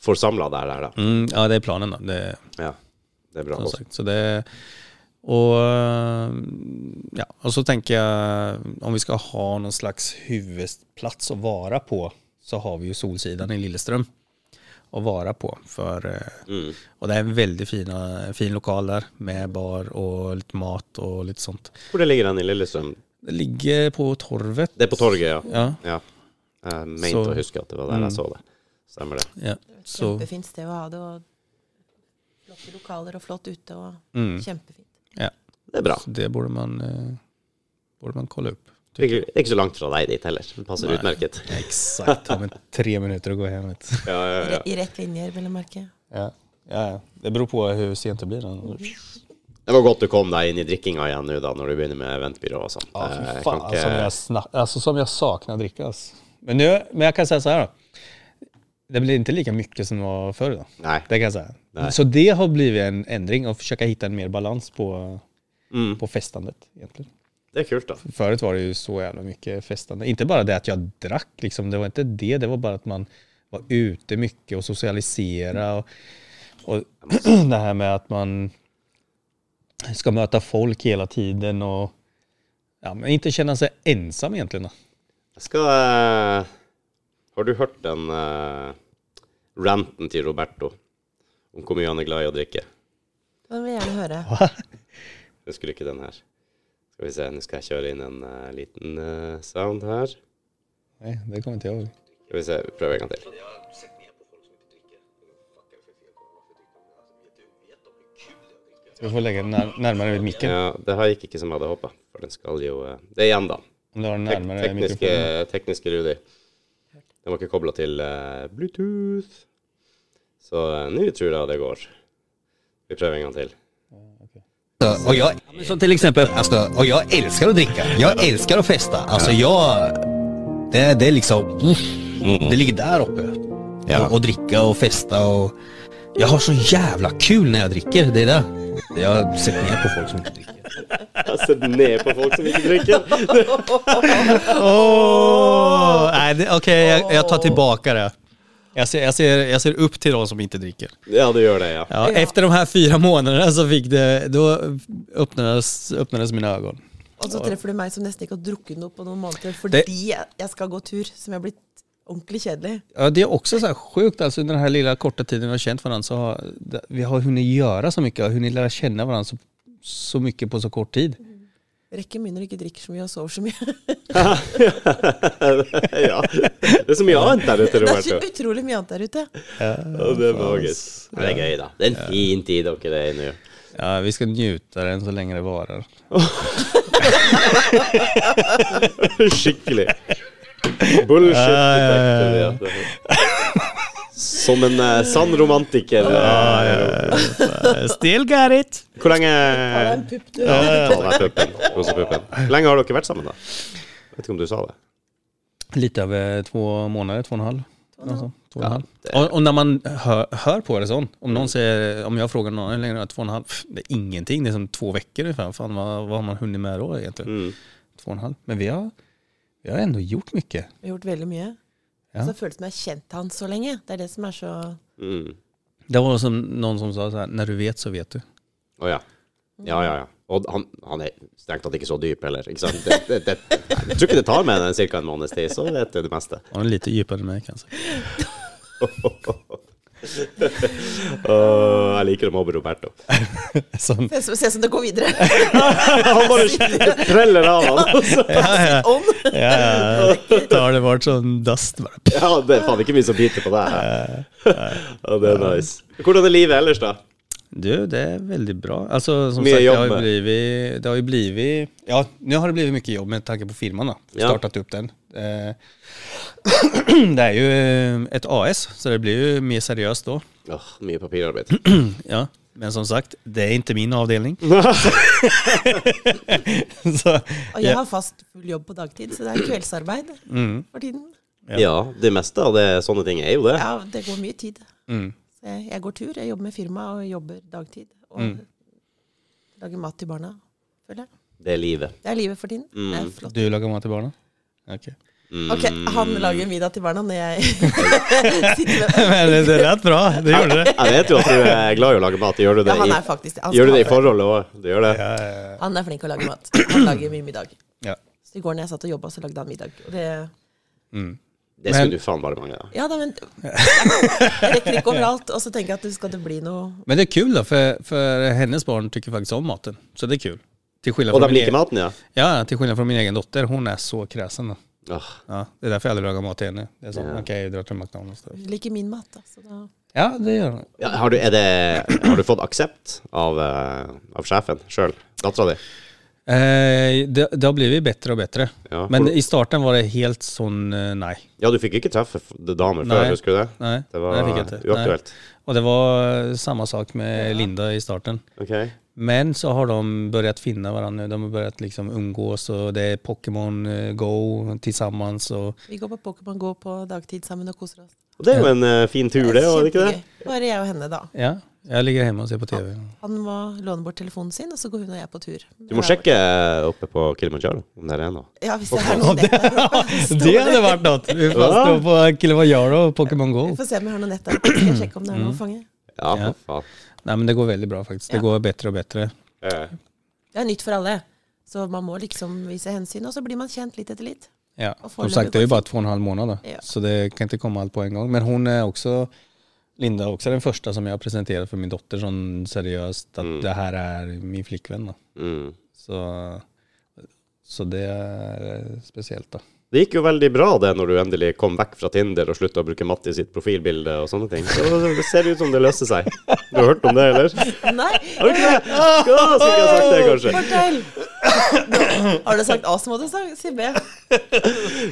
får samla det her, da. Mm, ja, det er planen da. Det, Ja, det er bra. Sånn sagt. Så det, och, eh, ja, og så tenker jeg om vi skal ha noen slags hovedplass å være på, så har vi jo Solsidan i Lilleström att være på. För, eh, Mm. Og det er en veldig fina, fin lokal der, med bar og litt mat og litt sånt. Hvor det ligger den i Lillestrøm? Det ligger på torvet. Det er på torget, ja. Ja, ja. Jeg mente Så- å huske at det var der Mm. jeg så det. Stemmer det. ja. Så, Kjempefint sted å ha det. Og flotte lokaler og flott ute. Og mm, kjempefint. Det er bra. så det burde man, eh, borde man kolla upp. Det er ikke- så langt fra deg dit heller. Det passer Nei. utmerket. [LAUGHS] Eksakt. om en tre minutter å gå hjem. Ja, ja, ja. I, rett linjer, vil jeg merke. Ja. Ja, ja. Det beror på hvor sent det blir. Det var godt du kom deg inn i drikkinga igjen nå, da, når du begynner med eventbyrå og sånt. Ja, Eh, jeg kan ikke- som, jeg sna- alltså, som jag saknar att dricka. Men, nu, men jeg kan si så her, da. Det blir ikke like mye som det var før. Da. Nei. Det kan jeg si. Nei. Så det har blitt en endring, å forsøke å finne en mer balans på, Mm, på festandet egentligen. Det er kult, da. Förut var det ju så jävla mycket festande. Inte bara det att jag drack, liksom. det var inte det. Det var bara att man var ute mycket och socialisera. Och, och [CLEARS THROAT] det här med att man ska möta folk hela tiden och ja, men inte känna sig ensam egentligen. Då. Skal eh, Har du hørt den eh, ranten til Roberto om hvor mye han er glad i att dricka? Den vill jag gärna høre. Jag skulle ikke den her? Skal vi se, nå skal jeg kjøre inn en uh, liten uh, sound her. Nei, det kommer til å. Skal vi se, vi prøver en gang til. Skal vi få legge den nær nærmere mikken? micken. Ja, det her gikk ikke som jeg hadde håpa, for den skal jo uh, Det er igjen, da. Tek tekniske, tekniske Rudi. Den var ikke kobla til Bluetooth. Så nå tror jeg det går. Vi prøver en gang til. Och som till exempel, alltså, och jag älskar att dricka. Jag älskar att festa. Alltså jag, det, det är liksom, mm, det ligger där uppe. Ja. Och, och dricka och festa och jag har så jävla kul när jag dricker. Det är det. Jeg har sett ned på folk som ikke dricker. Jeg har sett ned på folk som ikke drikker. oh, [LAUGHS] nei, ok, jeg, jag, jag tar tilbake det. Jag ser, jag, ser, jag ser upp till de som inte dricker. Ja, du gjør det, ja. Ja, Ja. Efter de här fyra månaderna så fick det, då öppnades, öppnades mina ögon. Og så treffer du meg som nesten ikke har drukket noe på noen måneder fordi Det- jeg, skal gå tur, som jeg har blitt ordentlig kjedelig. Ja, det är också så här sjukt, alltså under den här lilla korta tiden vi har känt varandra så har vi har hunnit göra så mycket, hunnit lära känna varandra så, så mycket på så kort tid. Rekker mye når du ikke drikker så mye og sover så mye. [LAUGHS] ja. Det er så mye annet der ute, Det er så utrolig mye annet der ute. Ja, det er magisk. Det er gøy, da. Det er en fin tid dere er i nå. Ja, vi skal nyte den så lenge det varer. [LAUGHS] Skikkelig. Bullshit Ja, ja, ja, ja. Som en uh, sann romantiker. eh, Still got it! Hvor lenge Har deg en pupp, du? Ja, ta deg puppen. Hvor lenge har dere vært sammen, da? Vet ikke om du sa det. Litt over to måneder. To og en halv. Alltså, två och en Ja, det- Och, och när man hör, hör på det sånn, om noen säger, om jeg frågar någon det? två och en halv, det er ingenting, det er som två veckor ungefär. Fan, vad, vad har man hunnit med då egentlig? Mm. Två och en halv. Men vi har, vi har ändå gjort mye. Vi har gjort veldig mye. Ja. Så det som jeg har kjent han så lenge. Det er det som er så Mm. Det var også noen som sa sånn Når du vet så vet du. Å ja. Ja, ja, ja. Og han, han er strengt tatt ikke så dyp heller. Ikke sant? Det, det, det, jeg tror ikke det tar mer enn ca. en måneds tid, så vet du det meste. Han er litt dypere enn meg, kanske. [LAUGHS] [LAUGHS] Åh, jeg liker å mobbe Roberto. [LAUGHS] Som, Se se som det går videre. [LAUGHS] Han bare preller av han. ja, ja, ja, ja. Det varit sånn dust. Ja, det er faen ikke mye som biter på deg. Ja, det er nice. Hvordan er livet ellers, da? Du, det er veldig bra. Altså, som mye sagt, det jobb har, jo blivit, det har jo blivit, ja nå har det blivit mycket jobb med tanke på firman då. Ja. opp upp den. Eh, [CLEARS THROAT] det er jo et AS, så det blir jo mye seriøst da. Oh, mye papirarbeid. [CLEARS THROAT] Ja, men som sagt, det er ikke min avdelning. [LAUGHS] [LAUGHS] så, Og jeg ja. har fast full jobb på dagtid, så det er kveldsarbeid mm, for tiden. Ja, det meste av det, sånne ting er jo det. Ja, det går mye tid. mm. Jeg, går tur, jeg jobber med firma og jobber dagtid. Og lager mat til barna, føler jeg. Det er livet. Det er livet for tiden. Det Mm. er flott. Du lager mat til barnen? Okej. Ok, han lager middag til barna når jeg [LAUGHS] sitter med [LAUGHS] Men det, lät bra, det gjorde det. Jeg vet jo at du er glad i å lage mat. Gjør du det, Ja, han er faktisk han gjør du det i forholdet òg? Du gjør det? Ja, ja, ja. Han er flink til å lage mat. Han lager mye middag. ja. Så i går når jeg satt og jobba, så lagde han middag. Og det Mm. Det Men- skulle du faen bare mange, da. Ja da, men Jeg rekker ikke overalt. Og så tenker jeg at det skal det bli noe Men det er kul da, for, for hennes barn tykker faktisk om maten. Så det er kul. Og de min, liker maten, ja? ja, til skillnad från min egen dotter, Hun er så kresen. Oh. Ja, det er derfor jeg aldri lager mat til henne. Det er sånn, yeah. ok, jeg drar til McDonalds. Hun liker min mat, da. Så da Ja, det gjør hon. Ja, har, du, er det, har du fått aksept av, eh, av sjefen sjøl? Dattera di? Eh, det, det har blivit bättre och bättre. Ja. Men i starten var det helt sånn nei. nej. Ja, du fikk ikke treffe damer Nei. før, husker du det? Nei, Det var det uaktuelt. Og det var samme sak med Linda i starten. Ok. Men så har de börjat å finne hverandre, De har börjat liksom umgås och det er Pokémon eh, Go tillsammans. Och, Vi går på Pokémon Go på dagtid sammen og koser oss. Og det er jo en uh, fin tur, det, det ikke det? Bare jeg og henne, da. ja, jeg ligger hjemme og ser på TV. Han må låne bort telefonen sin, og så går hun og jeg på tur. Du må sjekke oppe på Kilimanjaro om det er en. da. Ja, hvis det er noe nett der oppe. Det hadde vært noe! Vi får stå på Kilimanjaro og Pokémon Go. Vi får se om jeg har noe nett der oppe. Skal sjekke om det er noe å fange. Ja, Ja. for faen. Nej men det går veldig bra faktisk. Det går bedre og bedre. Eh, Det er nytt for alle. Så man må liksom vise hensyn, og så blir man kjent litt etter litt. Ja, som sagt det er jo bare to og en halv måned, da. Ja. Så det kan ikke komme alt på en gang. Men hun er også Linda er også den første som jeg har presentert for min dotter sånn seriøst, at Mm. det her er min flikkvenn da. mm. Så, så det er spesielt, da. då. Det gikk jo veldig bra det når du endelig kom vekk fra Tinder og slutta å bruke Matti sitt profilbilde og sånne ting. Så det ser ut som det løste seg. Du har hørt om det, eller? Nei! Har du ikke det? Skulle ikke ha sagt det, kanskje. Fortell! Har du sagt A, så må du si B.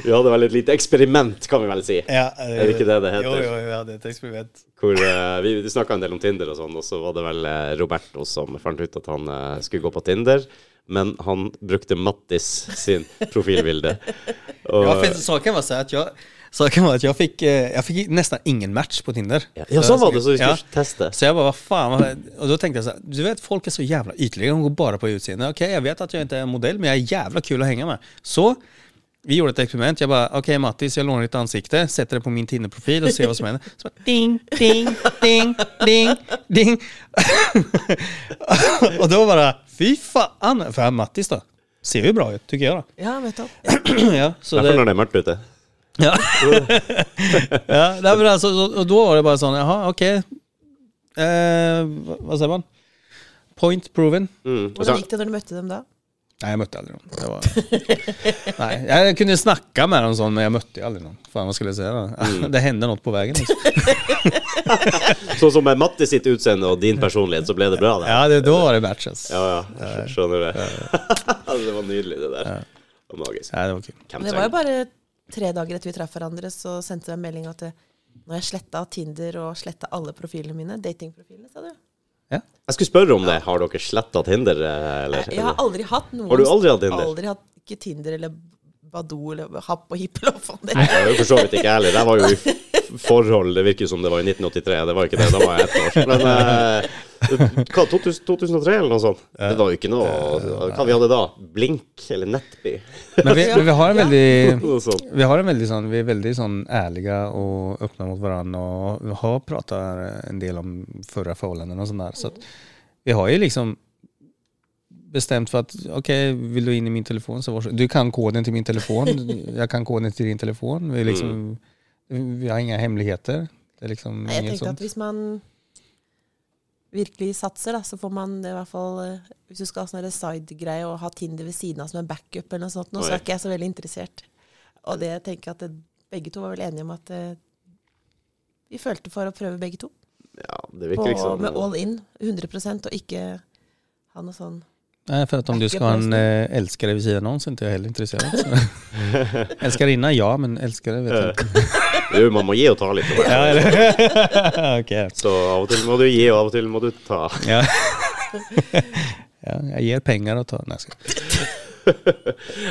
Vi hadde vel et lite eksperiment, kan vi vel si. Ja, det, Er det ikke det det heter? Jo, jo, vi hadde et eksperiment. Hvor uh, Vi, vi snakka en del om Tinder og sånn, og så var det vel eh, Roberto som fant ut at han uh, skulle gå på Tinder. Men han brukte Mattis sin profilbilde. [LAUGHS] Og, Ja, for saken var at jeg, att jag, saken var att jag fick, eh, jag fick nästan ingen match på Tinder. ja, ja, sånn var det, så vi skulle Ja. teste. Så jag bara, vad fan, Og och då tänkte jag så här, du vet folk är så jävla ytliga, de går bara på utseende. Okej, jag vet att jag inte är en modell, men jag är jävla kul att hänga med. Så vi gjorde ett experiment, jag bara, okej Mattis, jag lånar ditt ansikte, sätter det på min Tinder-profil och ser vad som händer. Så bara, ding, ding, ding, ding, ding. och då bara, fy faen! For jeg er Mattis da. ser jo bra ut, tykker jeg, da. Ja, vet du. [CLEARS THROAT] ja, så Derfor det, når det er mørkt ute. Ja. [LAUGHS] ja nej, men altså Og da då var det bare sånn jaha OK. Eh, hva sier man? Point proven. Mm. Hvordan gikk det når du møtte dem da? Nei, jeg møtte aldri noen. Det var... [LAUGHS] Nei, jeg kunne snakke med dem sånn, men jeg møtte aldri noen. Faen, Fan, skulle skulle si? da? Mm. [LAUGHS] Det hender noe på veien. Liksom. [LAUGHS] sånn som med Matti sitt utseende og din personlighet, så ble det bra, det. Ja, det, da var det matches. Ja, ja. Skjønner du det? [LAUGHS] det var nydelig, det der. Det var magisk. Ja, det var kul. Det var jo bare tre dager etter vi traff hverandre, så sendte jeg en melding at det, når jeg sletta Tinder og sletta alle profilene mine, datingprofilene, sa du. Jeg skulle spørre om det. Har dere sletta Tinder, eh, eller? Jeg har aldri hatt noen Har du aldri hatt Tinder? Aldri hatt ikke Tinder eller Badoo eller Happ og Hippel det Det er. jo for så vidt ikke jeg heller. Jeg var jo [LAUGHS] forhold, det virker som det var i 1983. Det var ikke det, da var jeg ett år. Men eh, hva, 2000, 2003 eller noe sånt? Det var jo ikke noe Hva vi hadde da? Blink eller Nettby? Men vi, men vi har en veldig. [LAUGHS] Vi har en veldig sånn vi er veldig sånn ærlige og åpne mot hverandre. Og vi har pratet en del om forrige forholdene og sånn der. Så vi har jo liksom bestemt for at ok, vil du inn i min telefon så varsågod. Du kan koden til min telefon, jeg kan koden til din telefon. Vi, liksom... liksom, vi har inga hemmeligheter. Det er liksom Nei, jeg tenkte sånt. at hvis man virkelig satser, da, så får man det i hvert fall eh, Hvis du skal ha sånn side-greie og ha Tinder ved siden av som en backup, eller noe sånt, nå, så er ikke jeg så veldig interessert. Og det tenker jeg at det, begge to var vel enige om at det, vi følte for å prøve begge to. Ja, det virker liksom med all in, 100% og ikke ha noe sånn Nei, för att om du ska ha en eh, älskare vid sidan om så är inte jag heller intresserad. [LAUGHS] Älskarinna, ja, men älskare vet jag inte. [LAUGHS] Jo, man må gi og ta litt. Ja, eller? [LAUGHS] Så av og til må du gi, og av og til må du ta. Ja. [LAUGHS] ja, jag ger pengar och tar... Nej.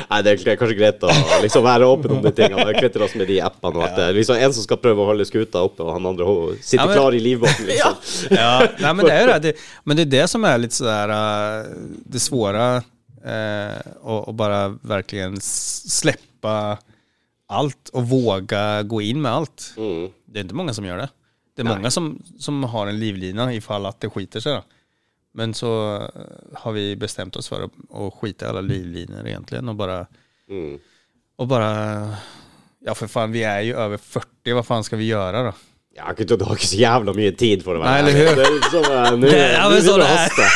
Nei, det er kanskje greit å liksom være åpen om de tingene. Jeg kvitter oss med de appene. Og at det er liksom en som skal prøve å holde skuta oppe, og han andre sitter Ja, men- klar i livbåten. [LAUGHS] Liksom. Ja, Nei, men det er jo det. Men det er det som er litt sådär äh, det svåre, Eh, å, och bara verkligen s- släppa allt och våga gå in med allt. Mm. Det är inte många som gör det. Det är Nej. många som, som har en livlina ifall att det skiter sig. Då. Men så eh, har vi bestämt oss för att, att skita i alla livlinor egentligen och bara, Mm. och bara, ja för fan vi är ju över 40, vad fan ska vi göra då? Ja, jeg har du har ikke så jævla mye tid for å være Nei, eller hur? Er nå- Det- [LAUGHS] ja, men sånn å haste.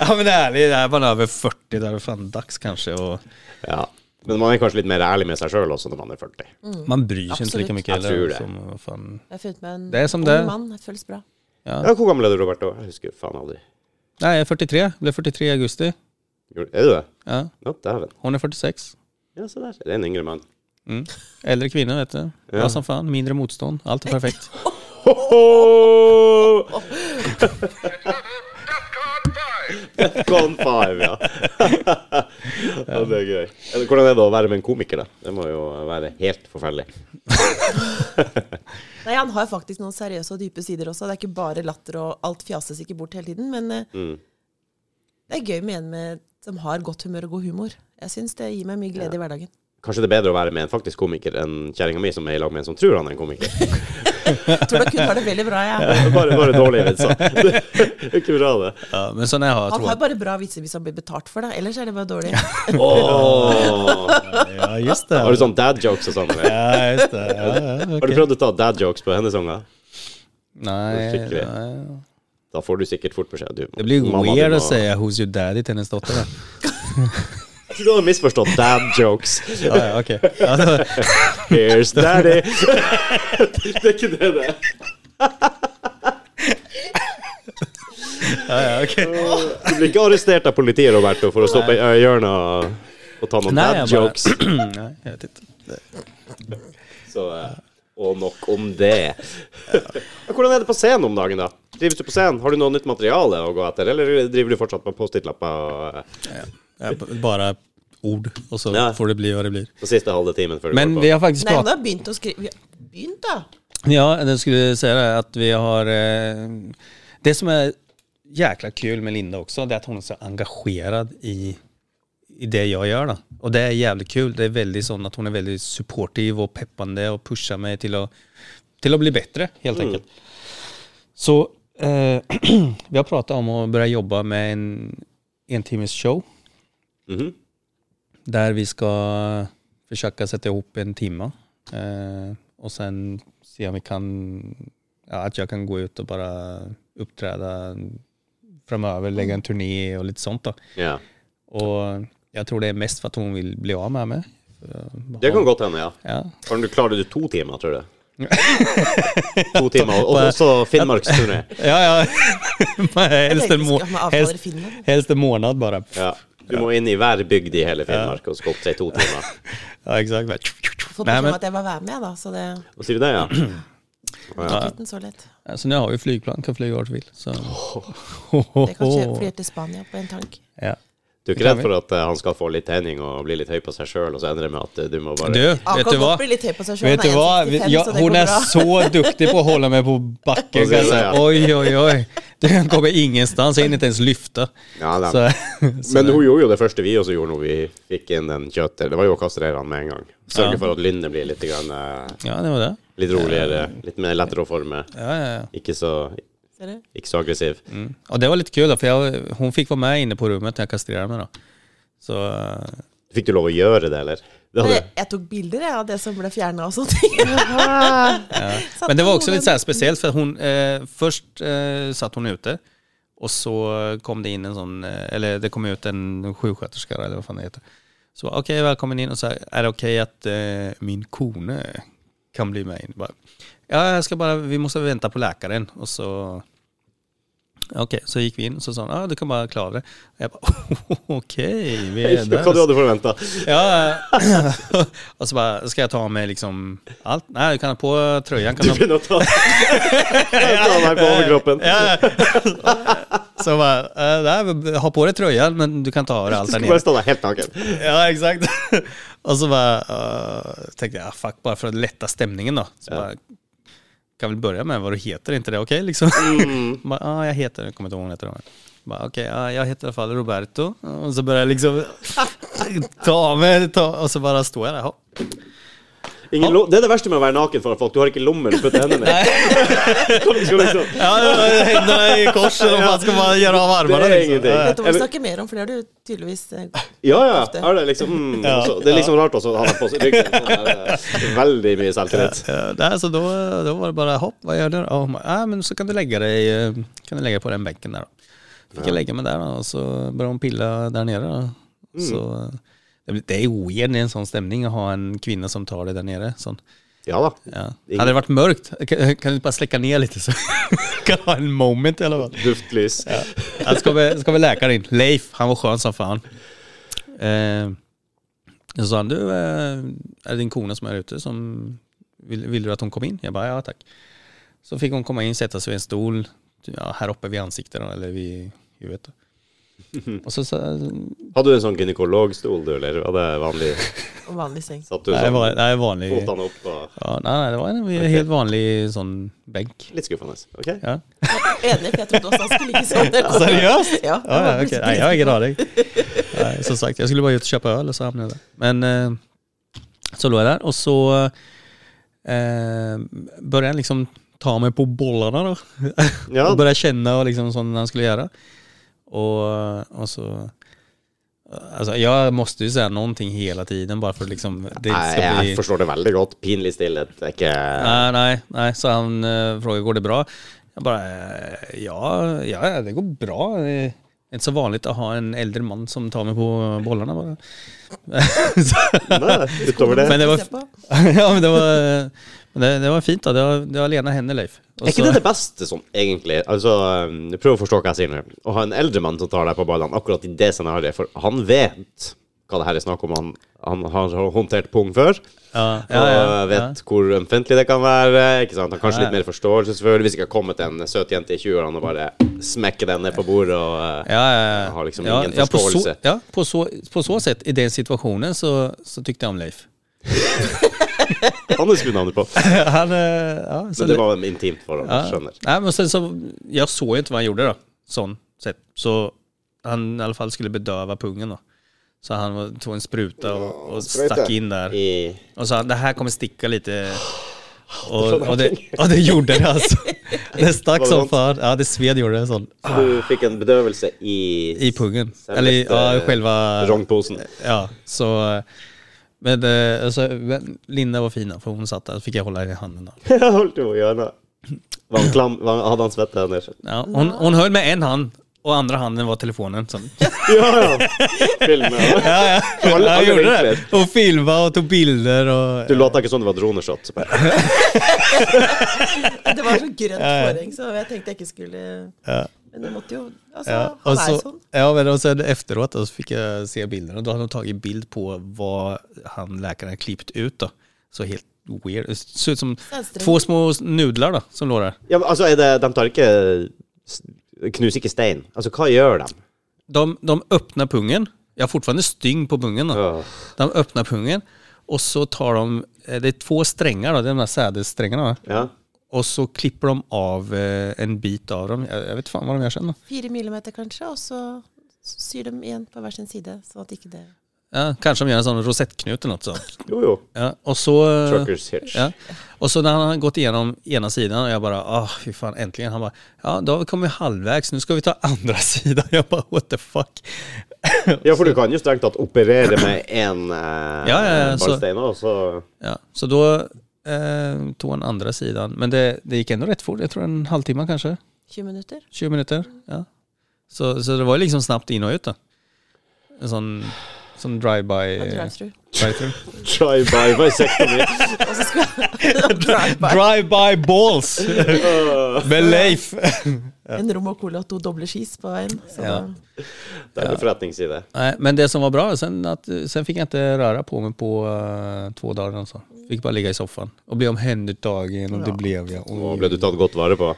Ja men ærlig, det er man over 40 da er det fan dags kanskje och Ja. Men man er kanskje litt mer ærlig med seg sjøl også når man er 40. man bryr seg ikke like mye mycket Jag tror heller. det. Som, vad fan. Jeg har funnet meg en Det er som ung det mann. Det føles bra. Ja. Ja, hvor gammel er du, Roberto? Jeg husker faen aldri. Nei, jeg er 43, Jeg ble 43 i augusti. Er du det? Ja. Ja, dæven. Hun er 46. Ja, se der. Det er en yngre mann. Mm. Eldre kvinne, vet du. Ja. Som faen. mindre motstånd, Alt er perfekt. [LAUGHS] [LAUGHS] Ho-ho! Five, ja. ja. Det er gøy. Hvordan er det å være med en komiker, da? Det må jo være helt forferdelig. [LAUGHS] Nei, Han har faktisk noen seriøse og dype sider også. Det er ikke bare latter, og alt fjases ikke bort hele tiden. Men eh, Mm. det er gøy med en med, som har godt humør og god humor. Jeg syns det gir meg mye glede i hverdagen. Kanskje det er bedre å være med en faktisk komiker enn kjerringa mi som er i lag med en som tror han er en komiker. [LAUGHS] Tror dere hun har det veldig bra, jeg. Bare, bare dårlige vitser. Er ikke bra, det. Ja, men sånn jeg har Han har bare bra vitser hvis han blir betalt for det. Ellers er det bare dårlig. [LAUGHS] oh. Ja, just det. Har du sånn dad jokes og sånn? Ja, just det. Ja, okay. Har du prøvd å ta dad jokes på hennes unger? Nei. Da får du sikkert fort beskjed. Du, Det blir weird å si Who's your daddy til hennes dotter. [LAUGHS] Jeg tror du har misforstått dad jokes. [LAUGHS] Ja, ja, ok. Here's [LAUGHS] daddy. det er ikke det det ja, ja, okej. Du blir ikke arrestert av politiet, Roberto, for å stå på eh, hjørnet og, og ta noen dad jokes. [CLEARS THROAT] Nei, jeg vet ikke. Så, eh, og nok om det. Hvordan er det på scenen om dagen, da? Drives du på scenen? Har du noe nytt materiale å gå etter, eller driver du fortsatt med Post-It-lapper Ja, Ja, bara ord og så Ja. får det bli hva det blir. den siste halve timen før du Men vi har faktisk Nei, pratat... har begynt å skrive Vi har begynt, da! Ja, det skulle si det at vi har... Eh, det som er jækla kul med Linda også, det er at hun er så engagerad i, i det jeg gjør. da. Og det er jævlig kul. Det er veldig sånn at hun er veldig supportive og peppende og pushar meg til å, til å bli bättre helt enkelt. Så eh, [CLEARS THROAT] vi har pratet om å begynne jobbe med en en timmes show -hmm. Der vi skal forsøke å sette ihop en time. Eh, og sen se om vi kan, ja, At jeg kan gå ut og bare opptre framover, legge en turné og litt sånt da. Ja. Og jeg tror det er mest for at hun vil bli av med meg. Det kan godt hende, ja. Ja. Kan du Klarer du to timer, tror du? [LAUGHS] to timer, og også Finnmarksturné. Ja, ja. helst, en må- helst, helst en måned, bare. Ja. Du må inn i hver bygd i hele Finnmark og skal opptre i to timer. [LAUGHS] Ja, exakt. Fått beskjed om at jeg må være med, da, så det Hva sier du det, ja? Ja. ikke så lett. så nu har vi flygplan, kan flyga vart vi vill. Så. Jeg kan kjøpe flyr til Spania på en tank. Du er ikke redd for at eh, han skal få litt tegning og bli litt høy på seg sjøl, og så ender det med at eh, du må bare Du, vet du hva? Vet du hva? Ja, hun er så duktig på å holde meg på bakken. [LAUGHS] Oi, oi, oi. Du kommer ingenstans, Jeg hinner inte ens. Ja. Så, [LAUGHS] Men hun gjorde jo det første vi også gjorde når vi fikk inn den kjøttet. Det var jo å kastrere han med en gang. Sørge Ja. for at lynnet blir litt, grann, eh, ja, det var det. litt roligere, litt mer lettere å forme. Ja, ja, ja. Ikke så, Du? ikke så aggressiv. Mm. Og det var litt kul for jeg, hun fikk være med inne på rommet til jeg kastrerte meg. Da. Så, eh, Fikk du lov å gjøre det, eller? Det hadde, Jeg, jeg tok bilder jeg, av det som ble fjerna og sånne ting. [LAUGHS] ja. Men det var også litt spesielt, for hun, här først för eh, först eh, satt hun ute Og så kom det inn en sån, eh, eller det kom ut en sjuksköterska eller hva faen det heter. Så OK, velkommen inn. Og så er det OK at eh, min kone kan bli med inn. Bare, ja, jeg skal bare vi må vente på legen. Og så Okej, så gikk vi inn og så sa han, ah, du kan bare klare det. Og jeg bare [LAUGHS] OK. vi er der. Hva du hadde forventa? [LAUGHS] Ja, [LAUGHS] og så bare Skal jeg ta med liksom alt? Nei, du kan ha på trøya. Du begynner å ta, ta meg på overkroppen. Ja, så bare Nei, nej, ha på deg trøya, men du kan ta av deg alt der nede. Du skal bare stå der helt naken. Ja, exakt. og så bare uh, tenkte jag, ah, fuck, bare for å lette stemningen, da. Så Ja. Kan väl börja med vad du heter, inte det okej liksom? Mm. [LAUGHS] Bara, ah, jag heter, jag kommer inte ihåg vad hon heter. Ok, Bara, Okej, ja, jag heter i alla fall Roberto. Och så börjar jag liksom [LAUGHS] ta mig, ta, och så bara står jag där. hopp. Ingen lo- det er det verste med å være naken foran folk. Du har ikke lommer å putte hendene i. [LAUGHS] Skal liksom, Ja, i kors, eller vad fan ska man göra av armarna? Det är liksom? ingenting. Ja, Dette må vi snakke mer om, for det har du tydeligvis eh, ja, ja. Er det liksom, mm, Ja, det er liksom rart også å ha deg på ryggen. [LAUGHS] Sånn eh, veldig mye selvtillit. Ja, så da, da, var det bare hopp, hva gjør du? Ja, bara, ah, men så kan du legge dig, eh, kan du legge deg på den benken der, da. Fikk jeg legge meg der, da, og så bare hun pilla der nede. då. Så, eh, det er det är weird i en sånn stemning å ha en kvinne som tar det der nere. sånn. Ja da. Ja. Hadde det vært mørkt, kan, kan du bare slekke ned litt, lite så [LAUGHS] kan ha en moment i hva? Duftlys. Ja, ska, vi, skal vi läkaren in. Leif, han var skjønn som fan. Eh, så sa han, du, er det din kona som er ute som, vil, vil du at hun kom inn? Jeg bare ja takk. Så fikk hun komme inn, sette seg ved en stol, ja, her oppe ved ansiktet eller vet huvudet. Så, så Hadde du en sånn gynekologstol, du, eller var det vanlig? vanlig seng. Satt du nej, sånn, var, nej, vanlig. fotene opp og Ja, Nei, nei, det var en helt vanlig sånn benk. Litt skuffende. Ok? Ja. Enig, for jeg trodde også han skulle ligge sånn. [LAUGHS] Seriøst? Ja, Ja, ja, okay. Nei, jeg har ingen aning. Nej, som sagt, jeg skulle bare ut og kjøpe øl, og så havnet jeg der. Men eh, så lå jeg der, og så eh, bør jeg liksom ta meg på bollene, da. Ja. och började känna och liksom sånn han skulle göra. Och, och så... Alltså jag måste ju säga någonting hela tiden bara för att liksom det Nei, ska bli... forstår det veldig godt. Pinlig stillhet ikke Nej, nej, nej. Så han uh, frågade, går det bra? Jag bara, eh, ja, ja, det går bra. Det er ikke så vanlig å ha en eldre mann som tar meg på bollene. Bare. [LAUGHS] Nei, utover det. men det var, [LAUGHS] ja, men det var, men det, det var fint da. Det var, det var lena Henne Leif. Også, Er ikke det det beste sånn, egentlig? Altså, um, Prøv å forstå hva jeg sier nå. Å ha en eldre mann som tar deg på ballene akkurat i det scenarioet, for han vet hva det her er snakk om. Han, han har håndtert pung før, Ja, og ja, ja, vet hvor ømfintlig det kan være. Ikke sant? Han kanskje litt mer forståelse, selvfølgelig, hvis det ikke har kommet en søt jente i 20-årene og bare smekker den ned på bordet og ja. har liksom ingen forståelse. på så, förståelse. ja, på så, på så sett, i den situasjonen, så, så tykte jeg om Leif. [LAUGHS] Han husker vi navnet på. [LAUGHS] Han, eh, ja, så Men det var intimt forhold, Ja. skjønner. Nei, men sen så, jeg så jo ikke hva han gjorde da. Sånn sett. Så han i alle fall skulle bedøve pungen då. Så han tog en spruta och, och stack in där. Och sa det här kommer sticka lite. Och, och, det, och det gjorde det alltså. [LAUGHS] Det stack som fan. Ja, det sved gjorde det sånn. Så du fikk en bedøvelse i I pungen. Eller ja, själva... rongposen. Ja, så... eh, Men, eh, alltså, Linda var fina för hon satt där, så fick jag hålla i handen. Då. Holdt jo i hjørnet. Var han klam? Var han, hadde han svette hender? Ja, hon, hon höll med en hand och andre handen var telefonen. Sånn. [LAUGHS] Ja, ja. Filme. ja. Ja, ja. Alle- jag gjorde det. Og filma og tog bilder Og, Du låta ikke sånn det var droneshot. så [LAUGHS] Det var så grønt forheng, så jeg tenkte jeg ikke skulle Ja. Men det måtte jo Altså, Ja, och er sånn. ja, men och sen efteråt då, så fikk jeg se bilderna. da hade de tagit bild på hva han legen klippet ut. da. Så helt weird. Det så ut som to två små nudler da, som lå der. Ja, men altså, er det, de tar ikke Knuser ikke stein. Altså, hva gjør de? De, de åpner pungen. Jeg har fortsatt styng på pungen. da. Åh. De åpner pungen og så tar de, eh, det er två strenger, da, de der sädessträngarna. Va? Ja. Og så klipper de av eh, en bit av dem. Jeg, jeg vet fan hva de gjør sen. Då. Fire millimeter kanskje, og så syr de igjen på hver sin side, sånn at ikke det Ja, kanskje de gjør en sånn rosettknut eller noe sånt. Jo, jo. Ja, og så... Truckers hitch. Ja. og så når han har gått igjennom ena siden, og jeg bare åh, fy fan, endelig. Han bare ja, da har vi kommet halvveis, nå skal vi ta andre [LAUGHS] siden. Jeg bare what the fuck? [LAUGHS] Ja, for du kan jo strengt tatt operere med én eh, [LAUGHS] Ja, ja, ja, så- ballstein, og så Ja, så da eh, tog han andre siden. Men det, det gikk ennå rett fort, Jeg tror en halvtimme kanskje. 20 minutter? 20 minutter, Ja. Så, så det var liksom snabbt inn og ut da. En sån, sån drive-by. Drive-through. Så skal [LAUGHS] drive-by. Drive-by balls! [LAUGHS] Med Leif. [LAUGHS] En rom og cola og to doble skis på veien. Så Ja. Det er en ja. forretningsside. Nei, men det som var bra, sen, at, sen fikk jeg ikke røre på meg på uh, to dager. Altså. Fikk bare ligge i sofaen og bli omhändertagen og det ble jag. Og og ble du tatt godt vare på?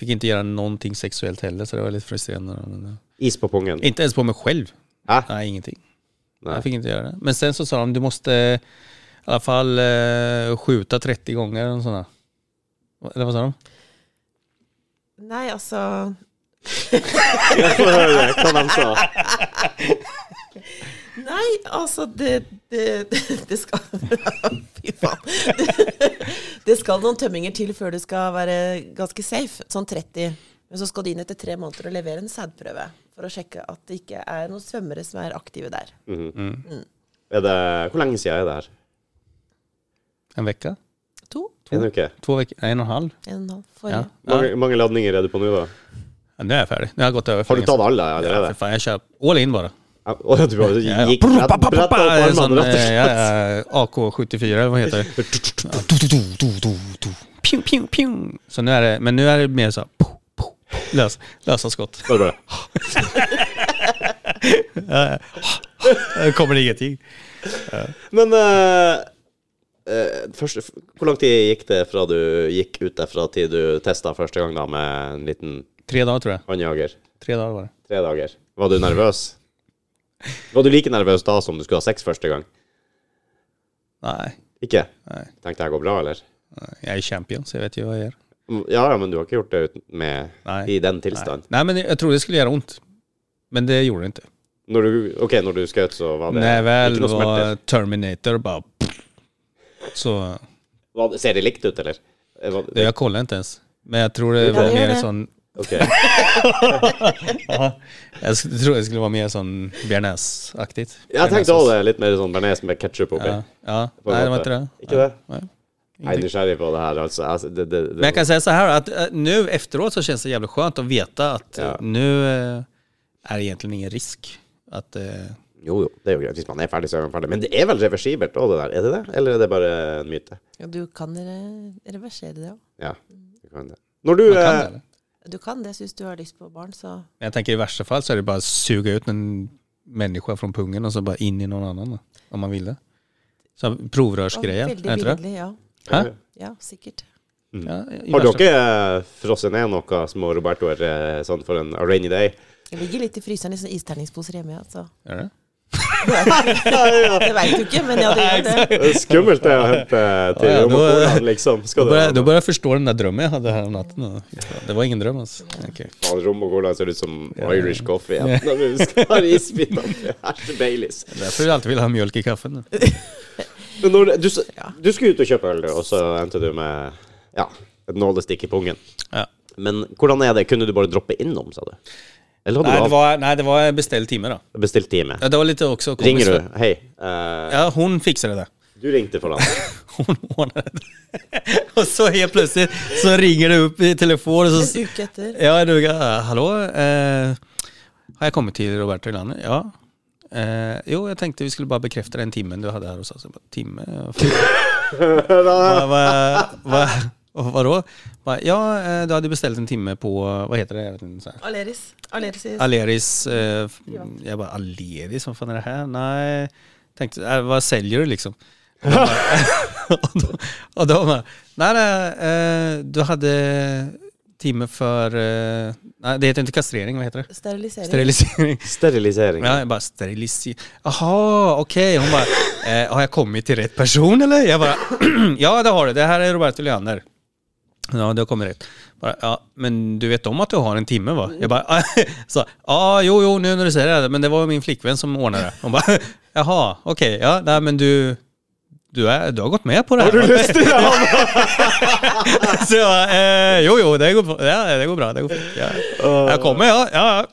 Fikk ikke gjøre noen ting seksuellt heller så det var litt frustrerende. Men, Is på pungen? Inte ens på meg selv. Hæ? Nei, ingenting. Nej. Jag fick inte göra det. Men sen så sa de du måste i alla fall eh, skjuta 30 gånger. Eller, sådana. eller vad sa de? Nei, altså [LAUGHS] Jeg får høre hva de sa. Nei, altså det Det, [LAUGHS] det skal [LAUGHS] Fy faen. Det, det skal noen tømminger til før du skal være ganske safe. Sånn 30. Men så skal de inn etter tre måneder og levere en sædprøve for å sjekke at det ikke er noen svømmere som er aktive der. Er det, hvor lenge siden er det her? En uke? To? En uke? To veckor? En og en halv? En og en halv. Ja. Forrige. Mange, mange ladninger er du på nå, da? ja. nå er jeg ferdig. Nå har jeg gått över för Har du tatt alle Ja, allerede? för jeg kjører all in bare. Ja, du bare Ja, ja. gikk rett, opp armene, rett og eh, slett? ja, ja, AK74, hva heter det? [LAUGHS] Ja. Pew, pew, pew. Så nå er det, men nå er det mer så po, po. Skott. Bare, bare. Det kommer ingenting. Men uh, eh, først, hvor lang tid gikk det fra du gikk ut derfra til du testa første gang da med en liten Tre dager, tror jeg. håndjager? Tre dager var det. Tre dager. Var du nervøs? Var du like nervøs da som du skulle ha sex første gang? Nei. Ikke? Nei. Tenkte jeg går bra, eller? Jeg er champion så jeg vet jo hva jeg gör. Ja, ja, men du har ikke gjort det uten- med, nei, i den Nej. tilstand? nei. men jeg trodde det skulle gjøre vondt. Men det gjorde det ikke. Når du, ok, når du skjøt, så var det Nei, väl ikke noe var smerter? Terminator pff. Så Hva, Ser det likt ut, eller? Hva, var- det, jeg kolla ikke ens. Men jeg tror det Ja, var mer det. sånn Ok. [LAUGHS] jeg tror det skulle være mer sånn bearnés-aktig. Jeg tenkte også det. Litt mer sånn bearnés med ketsjup oppi. Ja, ja. Nei, det var ikke det. Ikke det? Nej. Jeg er nysgjerrig på det her, Alltså, alltså, det, det, det, Men jag kan säga så här att eh, nu efteråt så känns det jävligt skönt att veta att eh, Ja. nu eh, är det egentligen ingen risk. Att, Jo, jo, det er jo greit. Hvis man er ferdig, så er man ferdig. Men det er vel reversibelt òg, det der? Er det det? Eller er det bare en myte? Ja, du kan re reversere det òg. Ja, du kan det. Når du man kan det eller? Du kan det syns du har lyst på barn, så Men jag tänker i värsta fall så är det bara att suga ut en människa från pungen och så bara in i någon annan då, om man vill det. Så provrörsgrejen, Veldig är det inte det? billig, ja. Hæ? Ja, sikkert. Ja, Har dere frosset ned noe små Robertoer eh, sånn for en rainy day? Jeg ligger litt i fryseren i sånne isterningsposer hjemme, ja. Så det? [LAUGHS] det veit du ikke, men ja, det gjør det. Det er skummelt det å hente til Ja, ja, nå- liksom. Skal du bare, du bare forstår den der drømmen jeg hadde her om natten. Det var ingen drøm, altså. Okay. Faen, rom og ser ut som Irish coffee. Ja. Når vi skal ha isbiter Baileys. Därför vill jag alltid vil ha mjölk i kaffen. nu. [LAUGHS] Men når, du, du skulle ut og kjøpe øl, og så endte du med ja, et nålestikk i pungen. Ja. Men hvordan er det? Kunne du bare droppe innom, sa du? Eller hadde Nej, du det var, nei, det var bestilt time, da. bestilt time? Ja, Det var litt også. Ringer du? Hei. Uh, Ja, hun fikser det. Du ringte for han. [LAUGHS] hun ordnade det. [LAUGHS] og så helt plutselig så ringer det opp i telefon och så... En uke etter. Ja, du, uke. Hallo, uh, har jeg kommet til Roberto Ilander? Ja. Eh, jo, jeg tenkte vi skulle bare bekrefte den timen du hadde her hos oss. Time? [LAUGHS] hva, Timme? hva, va, va, va, vadå? Bara, ja, eh, du hadde bestilt en timme på, Hva heter det? Aleris. Aleris Aleris. Eh, jeg bare Aleris, hva faen er det her? Nei, tenkte, äh, hva selger du liksom? [LAUGHS] og da, och då bara, nej, Nei, eh, du hade timme før Nei, nej, det heter ikke kastrering, hva heter det? sterilisering. Sterilisering. [LAUGHS] Sterilisering. Ja, jeg bare sterilisering. Jaha, ok. Hun bare eh, har jeg kommet til rett person eller? Jeg bare [CLEARS THROAT] ja det har du. Det her er Roberto Leander. Ja, det har kommet rett. Bare, ja, men du vet om at du har en timme va? Jeg bare [LAUGHS] så, ja, jo, jo, nå når du ser det, men det var jo min flickvän som ordnade det. Hun bare [LAUGHS] jaha, ok. ja, nej, men du, du, er, du har gått med på det. Har du [LAUGHS] lyst til det? [LAUGHS] Så eh, jo, jo, det går, ja, det går bra. Det går fint. Ja. Jeg kommer, ja. ja, ja.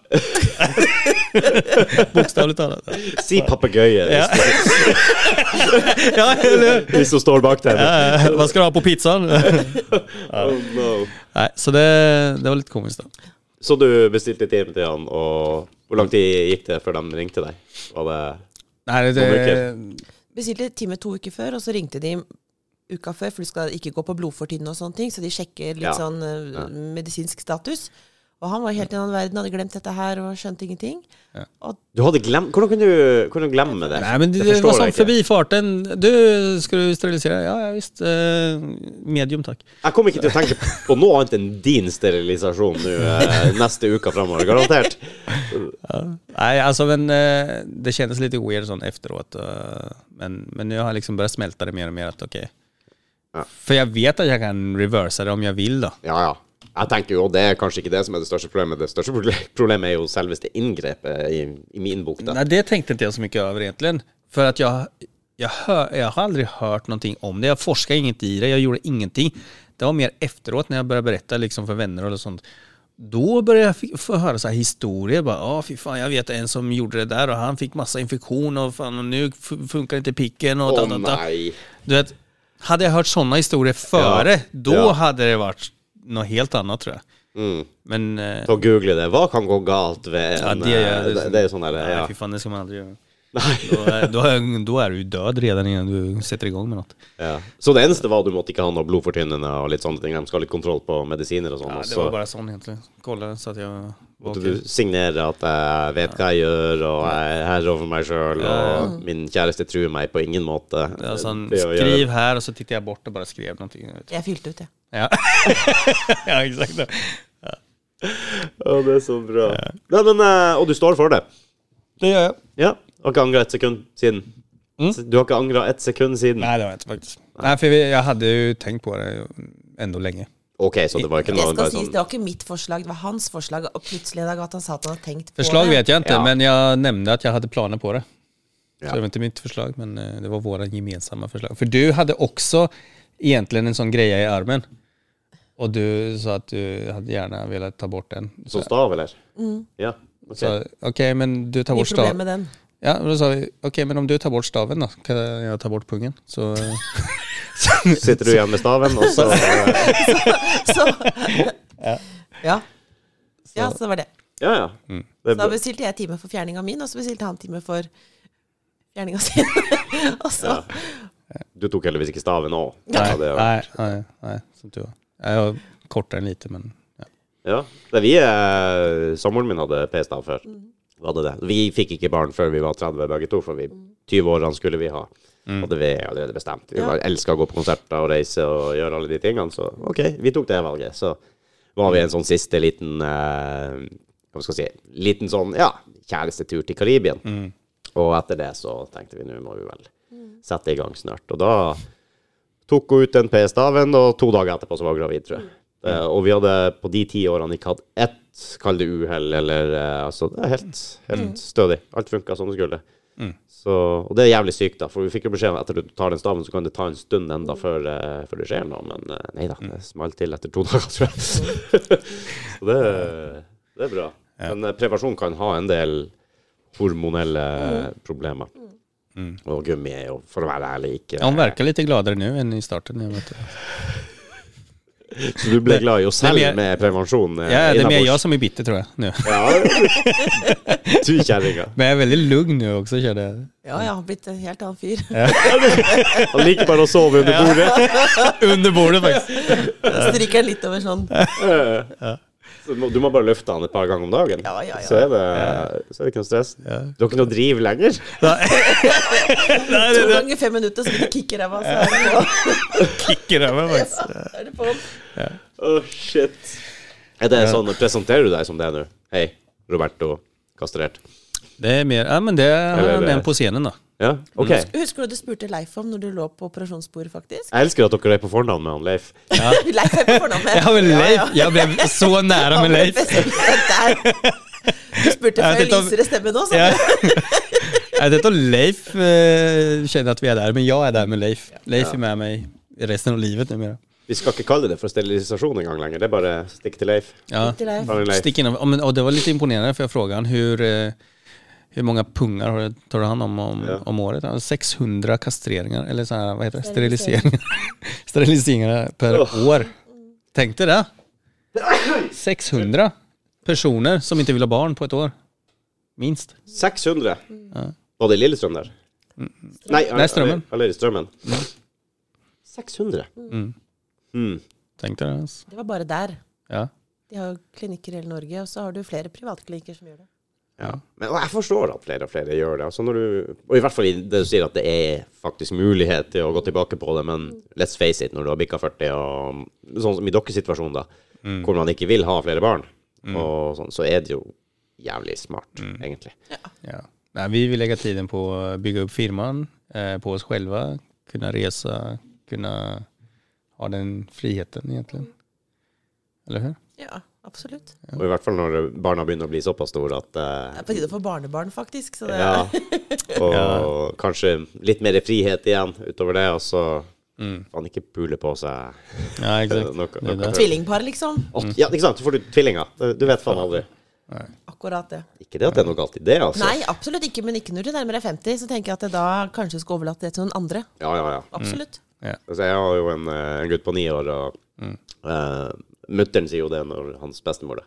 [LAUGHS] Bokstavligt talat. Si papegøye Ja. ja, hvis hun står bak deg. Hva skal du ha på pizzaen? Oh, no. Nei, så det, det var litt komisk, da. Så du bestilte time til han, og hvor lang tid gikk det før de ringte deg? Var det Nei, det? Bestilte time to uker før, og så ringte de uka før, for du skal ikke gå på blodfortynnende og sånne ting, så de sjekker litt Ja. sånn uh, medisinsk status. Og han var helt i en annen verden, hadde glemt dette her og skjønte ingenting. Og Du hadde glemt Hvordan kunne du, kunne du glemme det? Nei, men det, Det var sånn forbi farten. Du, skal du sterilisere? Ja, ja visst. Eh, medium takk. Jeg kommer ikke til å tenke på noe annet enn din sterilisasjon nå eh, neste uke framover. Garantert. Nei, altså, men eh, det kjennes litt weird sånn efteråt. men, men nu har jeg liksom bare smälta det mer og mer at ok. Ja. For jeg vet at jeg kan reverse det om jeg vil, da. Ja, ja. Jeg tenker jo, Det er kanskje ikke det som er det største problemet. Det største problemet er jo selveste inngrepet i, i min bok. da. Nei, det tenkte ikke jeg så mye over egentlig. For at jeg, jeg, hör, jeg, har aldri hørt noe om det. Jeg forsket ingenting i det, Jeg gjorde ingenting. Det var mer efteråt jeg begynte å berette liksom for venner och sånt. Da begynte jeg få høre så historier. Bare, oh, fy faen, jeg vet en som gjorde det der, og han fikk masse infeksjon, og fan, och nu funker funkar inte picken. da, ta. nei. Du vet, hade jeg hørt sånne historier før, Ja, då ja. hadde det varit något helt annet, tror jeg. Mm. Men uh, Så google det. Hva kan gå galt ved ja, en det, er, det, det er sånn der, ja. ja. fy faen, det skal man aldri göra. Nei. er, da, da, er du død död redan innan du i gang med noe. ja. Så det eneste var at du måtte ikke ha noe blodfortynnende og litt sånne ting. De skal ha litt kontroll på medisiner og sånn. Ja, det var bare sånn, egentlig. Kolla så at jeg måtte du signere at jeg vet hva jeg gjør, og jeg er herre over meg sjøl, og min kjæreste truer meg på ingen måte. Ja, sånn, gjøre- skriv her Og så titter jeg bort og bare skrev noe. jeg fylte ut, jeg. Ja, ja [LAUGHS] exakt. Å, det er så bra. Nei, men, eh, og du står for det? Det gjør jeg. Ja. Har ikke angra et sekund siden? Mm. Du har ikke angra et sekund siden? Nei, det var jeg faktisk. Nei, Nei for jeg hadde jo tenkt på det enda lenge. Ok, så det var ikke noe Jeg skal sies, sånn det var ikke mitt forslag, det var hans forslag. Og plutselig i dag at han sa at han hadde tenkt på Forslag det. vet jeg ikke, Ja. men jeg nevnte at jeg hadde planer på det. Ja. Så det var ikke mitt forslag, men eh, det var våre gemensamme forslag. For du hadde også egentlig en sånn greie i armen. Og du sa at du hadde gjerne velat ta bort den. Så stav, eller? Mm. Ja. ok. Så ok, men du tar bort problem staven. med den. Ja, men da sa vi, ok, men om du tar bort staven da, kan jeg ta bort pungen. Så, [LAUGHS] [LAUGHS] Sitter du igjen med staven, og så [LAUGHS] Så Ja. Ja, så var det. Ja, ja. Mm. Er Så da bestilte jeg time for fjerninga min, og så bestilte han time for fjerninga sin. og så Ja. Du tok heldigvis ikke staven òg. Nei, nei, nei, nei, nej, som tur var. Jag var kortere enn lite, men ja. ja. Det vi eh, Samboeren min hadde p-stav før. Var det det? Vi fikk ikke barn før vi var 30 begge to, for vi 20-årene skulle vi ha. Hadde vi allerede bestemt. Vi Ja. elska å gå på konserter og reise og gjøre alle de tingene, så OK, vi tok det valget. Så var vi en sånn siste liten eh, Hva skal vi si Liten sånn, ja, kjærestetur til Karibien. Og etter det så tenkte vi nå må vi vel sette i gang snart. Og da tok hun ut den P-staven, og to dager etterpå så var hun gravid, tror jeg. Eh, og vi hadde på de ti årene ikke hatt ett, kall det uhell, eller eh, altså Det er helt, helt stødig. Alt funka som det skulle. Så, og det er jævlig sykt, da, for vi fikk jo beskjed om at etter du tar den staven, så kan det ta en stund enda før, uh, før det skjer noe, men uh, nei da, det smalt til etter to dager, tror jeg. [LAUGHS] så det, det er bra. Men uh, prevensjon kan ha en del hormonelle problemer. Og gummi er jo, for å være ærlig, ikke Han Hon litt gladere nå enn i starten. Jeg vet. Så du ble glad i oss selv med prevensjon? eh, Ja, det er mer jeg som er bitter tror jeg. Nå. Ja, [LAUGHS] du kjerringa. Men jeg er veldig lugn nå også, känner jag. Ja, jeg har blitt en helt annen fyr. [LAUGHS] Han liker bare å sove under bordet. [LAUGHS] Under bordet faktisk. Stryker den litt over sånn. Så må- du må bare løfte han et par ganger om dagen. Ja, ja, ja. Så, er det, så er det ikke noe stress. Du har ikke noe driv lenger? [LAUGHS] To ganger fem minutter, så blir det kick i ræva. [LAUGHS] Kick i ræva, faktisk. Ja, er det på. Shit. Er det sånn, presenterer du deg som det nå? Hei, Roberto Kastrert. Det er mer, ja men det er Eller- den på scenen då. Ja, ok. Husker du du spurte Leif om når du lå på operasjonsbordet, faktisk? Jeg elsker at dere er på fornavn med han Leif. [LAUGHS] Leif er på fornavn med. Ja men Leif, ja. ja. Jeg ble så nære med Leif. Du spurte Ja, jeg lyser i stemme nå, sa [LAUGHS] Ja. Jag vet om Leif eh, kjenner at vi er der, men jeg er der med Leif. Leif er med meg resten av livet numera. Vi skal ikke kalle det for sterilisasjon engang lenger. Det er bare stikk til Leif. Ja. til Leif. Leif. Stikk innom, og, men, och det var litt imponerende, for jeg frågade han hvor eh, hur många pungar har du- tar du hand om om, Ja. om året? 600 kastreringar, eller så här, vad heter det? Steriliseringar. [LAUGHS] Steriliseringar per år. Tänk dig det. [COUGHS] 600 personer som inte vill ha barn på ett år. Minst. 600. Var det i Lillestrøm der? Nei, Nei, strømmen. Eller, eller strømmen. 600? Mm. Mm. Tenk deg det. Altså. Det var bare der. Ja. De har jo klinikker i hele Norge, og så har du flere privatklinikker som gjør det. Ja. Men og jeg forstår at flere og flere gjør det. Altså når du, og i hvert fall i det du sier at det er faktisk mulighet til å gå tilbake på det, men let's face it, når du har bikka 40, og sånn som i deres situasjon, da, hvor man ikke vil ha flere barn, og sånn, så er det jo jævlig smart, egentlig. Ja. Nej, vi vil legge tiden på å bygge opp firmaet, eh, på oss själva, kunne resa, kunne ha den friheten egentlig. Eller hur? Ja, absolutt. Og i hvert fall når barna begynner å bli såpass store at Det eh, er på tide å få barnebarn, faktisk. Så det, Ja. [LAUGHS] Og kanskje litt mer frihet igjen utover det, og så Mm. Han ikke puler på seg Ja. Det är det. Tvillingpar, liksom. Åt- Ja, ikke sant? Så får du tvillinger. Du- vet faen aldri. Akkurat det. Ikke det at det er noe galt i det, altså. Nei, absolutt ikke. Men ikke når du nærmer deg 50. Så tenker jeg at det da kanskje skal overlate det til noen andre. Ja, ja, ja. Absolutt. Altså, jeg har jo en, eh, en gutt på ni år, og Mm. uh, mutter'n sier jo det når hans bestemor da.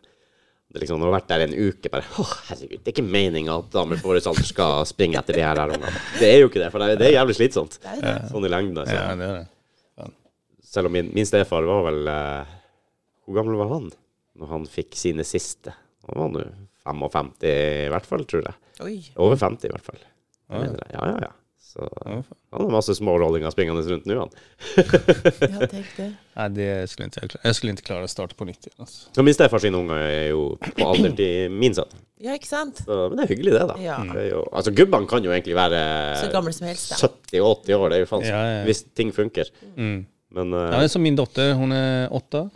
Det liksom, Når du har vært der en uke, bare Å, herregud, det er ikke meninga at damer på vår alder skal springe etter de her ungene. Det er jo ikke det, for det er, det er jævlig slitsomt. Det. Sånn i lengden. Altså. Ja, det er det. Selv om min, min stefar var vel uh, Hvor gammel var han når han fikk sine siste? Han var nå 55 i hvert fall, tror jeg. Oi. Over 50 i hvert fall. Ja. Ja, ja, ja. Ja. Så han har masse smårollinger springende rundt nå, han. [LAUGHS] Ja, tenk det. [LAUGHS] Nei, det skulle ikke jeg klare. Jeg skulle ikke klare å starte på nytt igjen. Altså. Og min stefar sin unger er jo på alder til min sønn. Ja, ikke sant? Så, men det er hyggelig, det, da. Ja. Det er jo, altså, gubbene kan jo egentlig være Så gamle som helst, 70-80 år, det er jo faen Ja, ja. hvis ting funker. Mm. Men uh, Ja, men som min dotter, Hun er åtte,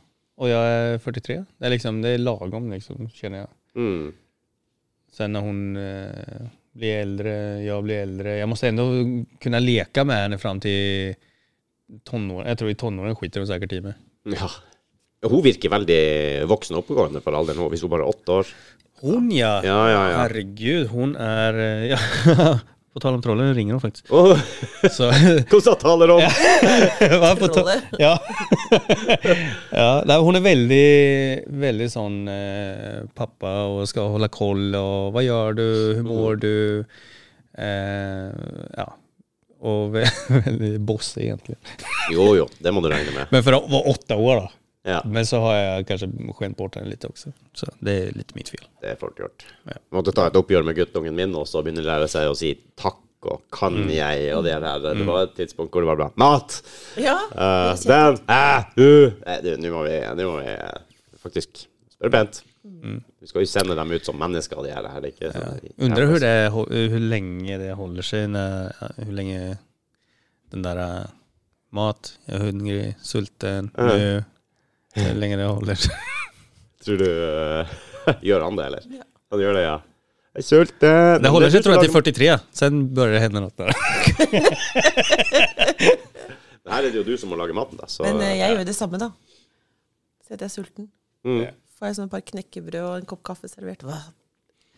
og jeg er 43. Det er liksom, det er lagom liksom, kjenner jeg. mm, Sen när hon eh, blir äldre, jag blir äldre. Jag måste ändå kunna leka med henne fram till tonåren. Jag tror i tonåren skiter hon säkert i mig. ja. Hun virker veldig voksen og oppegående for alderen hvis hun bare er åtte år. Hun, ja! Ja, ja, ja. Herregud, hun är... eh, Ja, [LAUGHS] på tale om trollen, nu ringer hun faktisk. Åh, Så, Hvordan taler om? ja. [LAUGHS] Trollet. [LAUGHS] ja. ja, Nei, hun er veldig, veldig sånn eh, pappa og skal holde koll og hva gjør du, hur mår du? Eh, ja, Og [LAUGHS] veldig boss, egentlig. Jo, jo, det må du regne med. Men for å være åtte år då. Ja, Men så har jag kanske skämt bort den litt også. Så det er litt mitt fel. det er fort gjort. Ja. Måtte ta et oppgjør med guttungen min også, og begynne å lære seg å si takk og kan Mm. jeg, og det der. Det var et tidspunkt hvor det var bra. Mat! Ja. Uh, den! Æ, du! Nei, du, Nå må vi, nå må vi eh, faktisk spørre pent. Mm. Vi skal jo sende dem ut som mennesker, de her. Det er ikke Undrer Undrar hvor det, hvor, lenge det holder seg. Hvor lenge den der äh, mat, jeg er hungrig, sulten, uh. nu, hur länge det holder. [LAUGHS] Tror du uh, [LAUGHS] Gjør han det, eller? Ja. Han gjør det, ja. Jeg er sulten. Det holder ikke, tror jeg, til 43, sen bør det hende noe. det Her er det jo du som må lage maten, da. Så, Men eh, jeg gjør det samme, da. Så jeg er sulten. mm. Får jeg sånn et par knekkebrød og en kopp kaffe servert. Hva?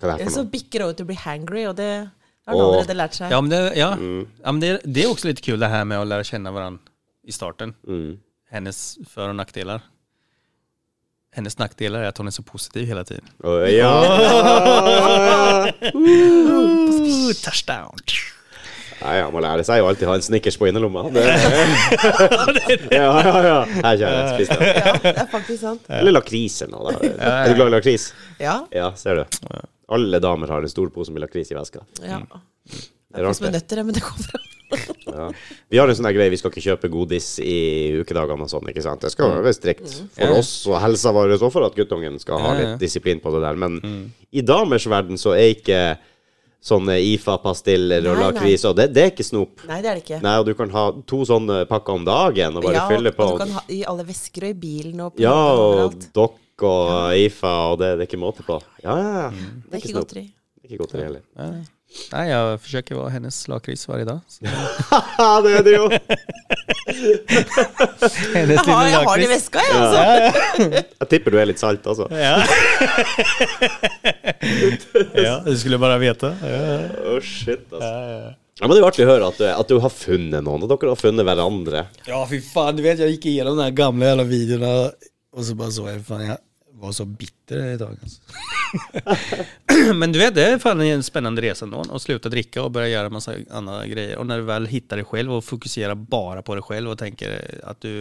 Hva er det så bikker det over til å bli hangry, og det har han allerede lært seg. Ja, men, det, ja. Mm. ja, men det, det er også litt kul det her med å lære å kjenne hverandre i starten. Mm. Hennes för og nackdelar. Hennes nackdelar är att hon är så positiv hela tiden. Å, ja! [LAUGHS] Ooh, touchdown! Nei, han må lære seg å alltid ha en Snickers på innerlomma. [LAUGHS] Det, ja, ja, ja. Her kjører jeg. Spis det. Ja, det er faktisk sant. Eller lakris eller noe. Da. Er du glad i lakris? Ja. Ja, ser du. Alle damer har en stor pose med lakris i veska. ja. Det er rart, det. nøtter, men det kommer fra [LAUGHS] Ja. Vi har en sånn greie, vi skal ikke kjøpe godis i ukedagene og sånn, ikke sant. Det skal være strikt for Ja. oss og helsa vår, og for at guttungen skal ha Ja, ja. litt disiplin på det der. Men i damers verden så er ikke sånne IFA-pastiller og Nei, nei. lakris og det, det er ikke snop. Nei, det er det ikke. Nei, og du kan ha to sånne pakker om dagen og bare ja, fylle på. og du kan ha i alle vesker og i bilen og på Ja, og dokk og IFA, og det, det er ikke måte på. Ja, ja, ja. Det er ikke snop. godteri. Det er ikke godteri heller. Nej. Nej, jeg forsøker hva hennes lakris var i dag. [LAUGHS] Det er det jo! [LAUGHS] Hennes Jeg har, jeg har det i veska, jeg, altså. [LAUGHS] Jeg tipper du er litt salt, altså. Ja. ja, du skulle bare vite. Ja, Å, shit, altså. ja. Ja, men det er jo artig å høre at du, at du har funnet noen, og dere har funnet hverandre. ja fy fan, du vet jeg gikk gjennom de gamle videoene, og så bare så jeg fan, jag, var så bitter i dag. Alltså. [LAUGHS] Men du vet, det fan en spännande resa ändå. Att sluta dricka och börja göra massa andra grejer. Och när du väl hittar dig själv och fokuserar bara på dig själv och tänker att du,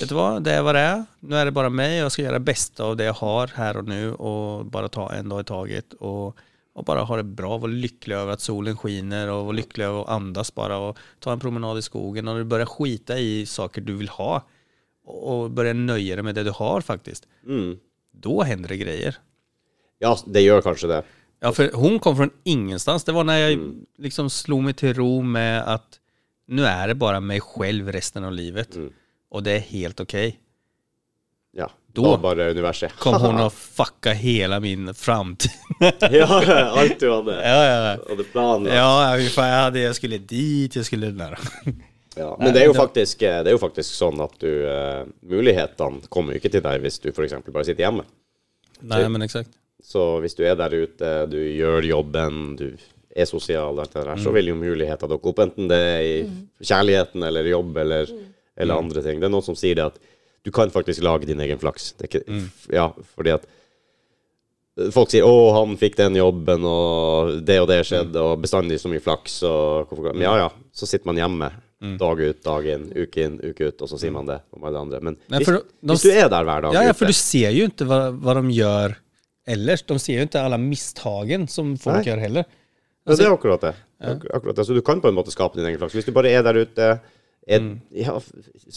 vet du vad, det är vad det är. Nu är det bara mig jag ska göra det bästa av det jag har här och nu och bara ta en dag i taget. Och, och bara ha det bra, vara lycklig över att solen skiner och vara lycklig över att andas bara och ta en promenad i skogen och du börjar skita i saker du vill ha och börja nöja dig med det du har faktiskt. Mm. Då händer det grejer. Ja, det gjør kanskje det. Ja, för hon kom från ingenstans. Det var när jag liksom slog mig till ro med att nu är det bara mig själv resten av livet. Mm. Och det är helt okej. Ja. Da bare universet. Kom hon [LAUGHS] att fucka hela min framtid. [LAUGHS] ja, alt du hadde. ja, ja, Hadde planen. ja. jeg, hade, jag skulle dit, jag skulle där. Ja, men det er, jo faktisk, eh, det er jo faktisk sånn at du uh, Mulighetene kommer jo ikke til deg hvis du f.eks. bare sitter hjemme. Nej, men exakt. Så hvis du er der ute, du gjør jobben, du er sosial, der, så vil jo muligheter dukke opp. Enten det er i kjærligheten eller jobb eller, eller andre ting. Det er noen som sier det at du kan faktisk lage din egen flaks. Det er ikke, Ja, fordi at Folk sier 'Å, han fikk den jobben, og det og det skjedde', og bestandig så mye flaks, og hvorfor Men ja, ja. Så sitter man hjemme dag ut, dag inn, uke inn, uke ut, og så sier man det om alle andre. Men Nei, hvis, for de- hvis du er der hver dag Ja, ja, for du ser jo ikke hva, hva, de gjør ellers. De ser jo ikke alle mistakene som folk Nei. gjør, heller. Ja, det er akkurat det. Ja. akkurat det. Så du kan på en måte skape din egen flaks. Hvis du bare er der ute, er, Mm. ja,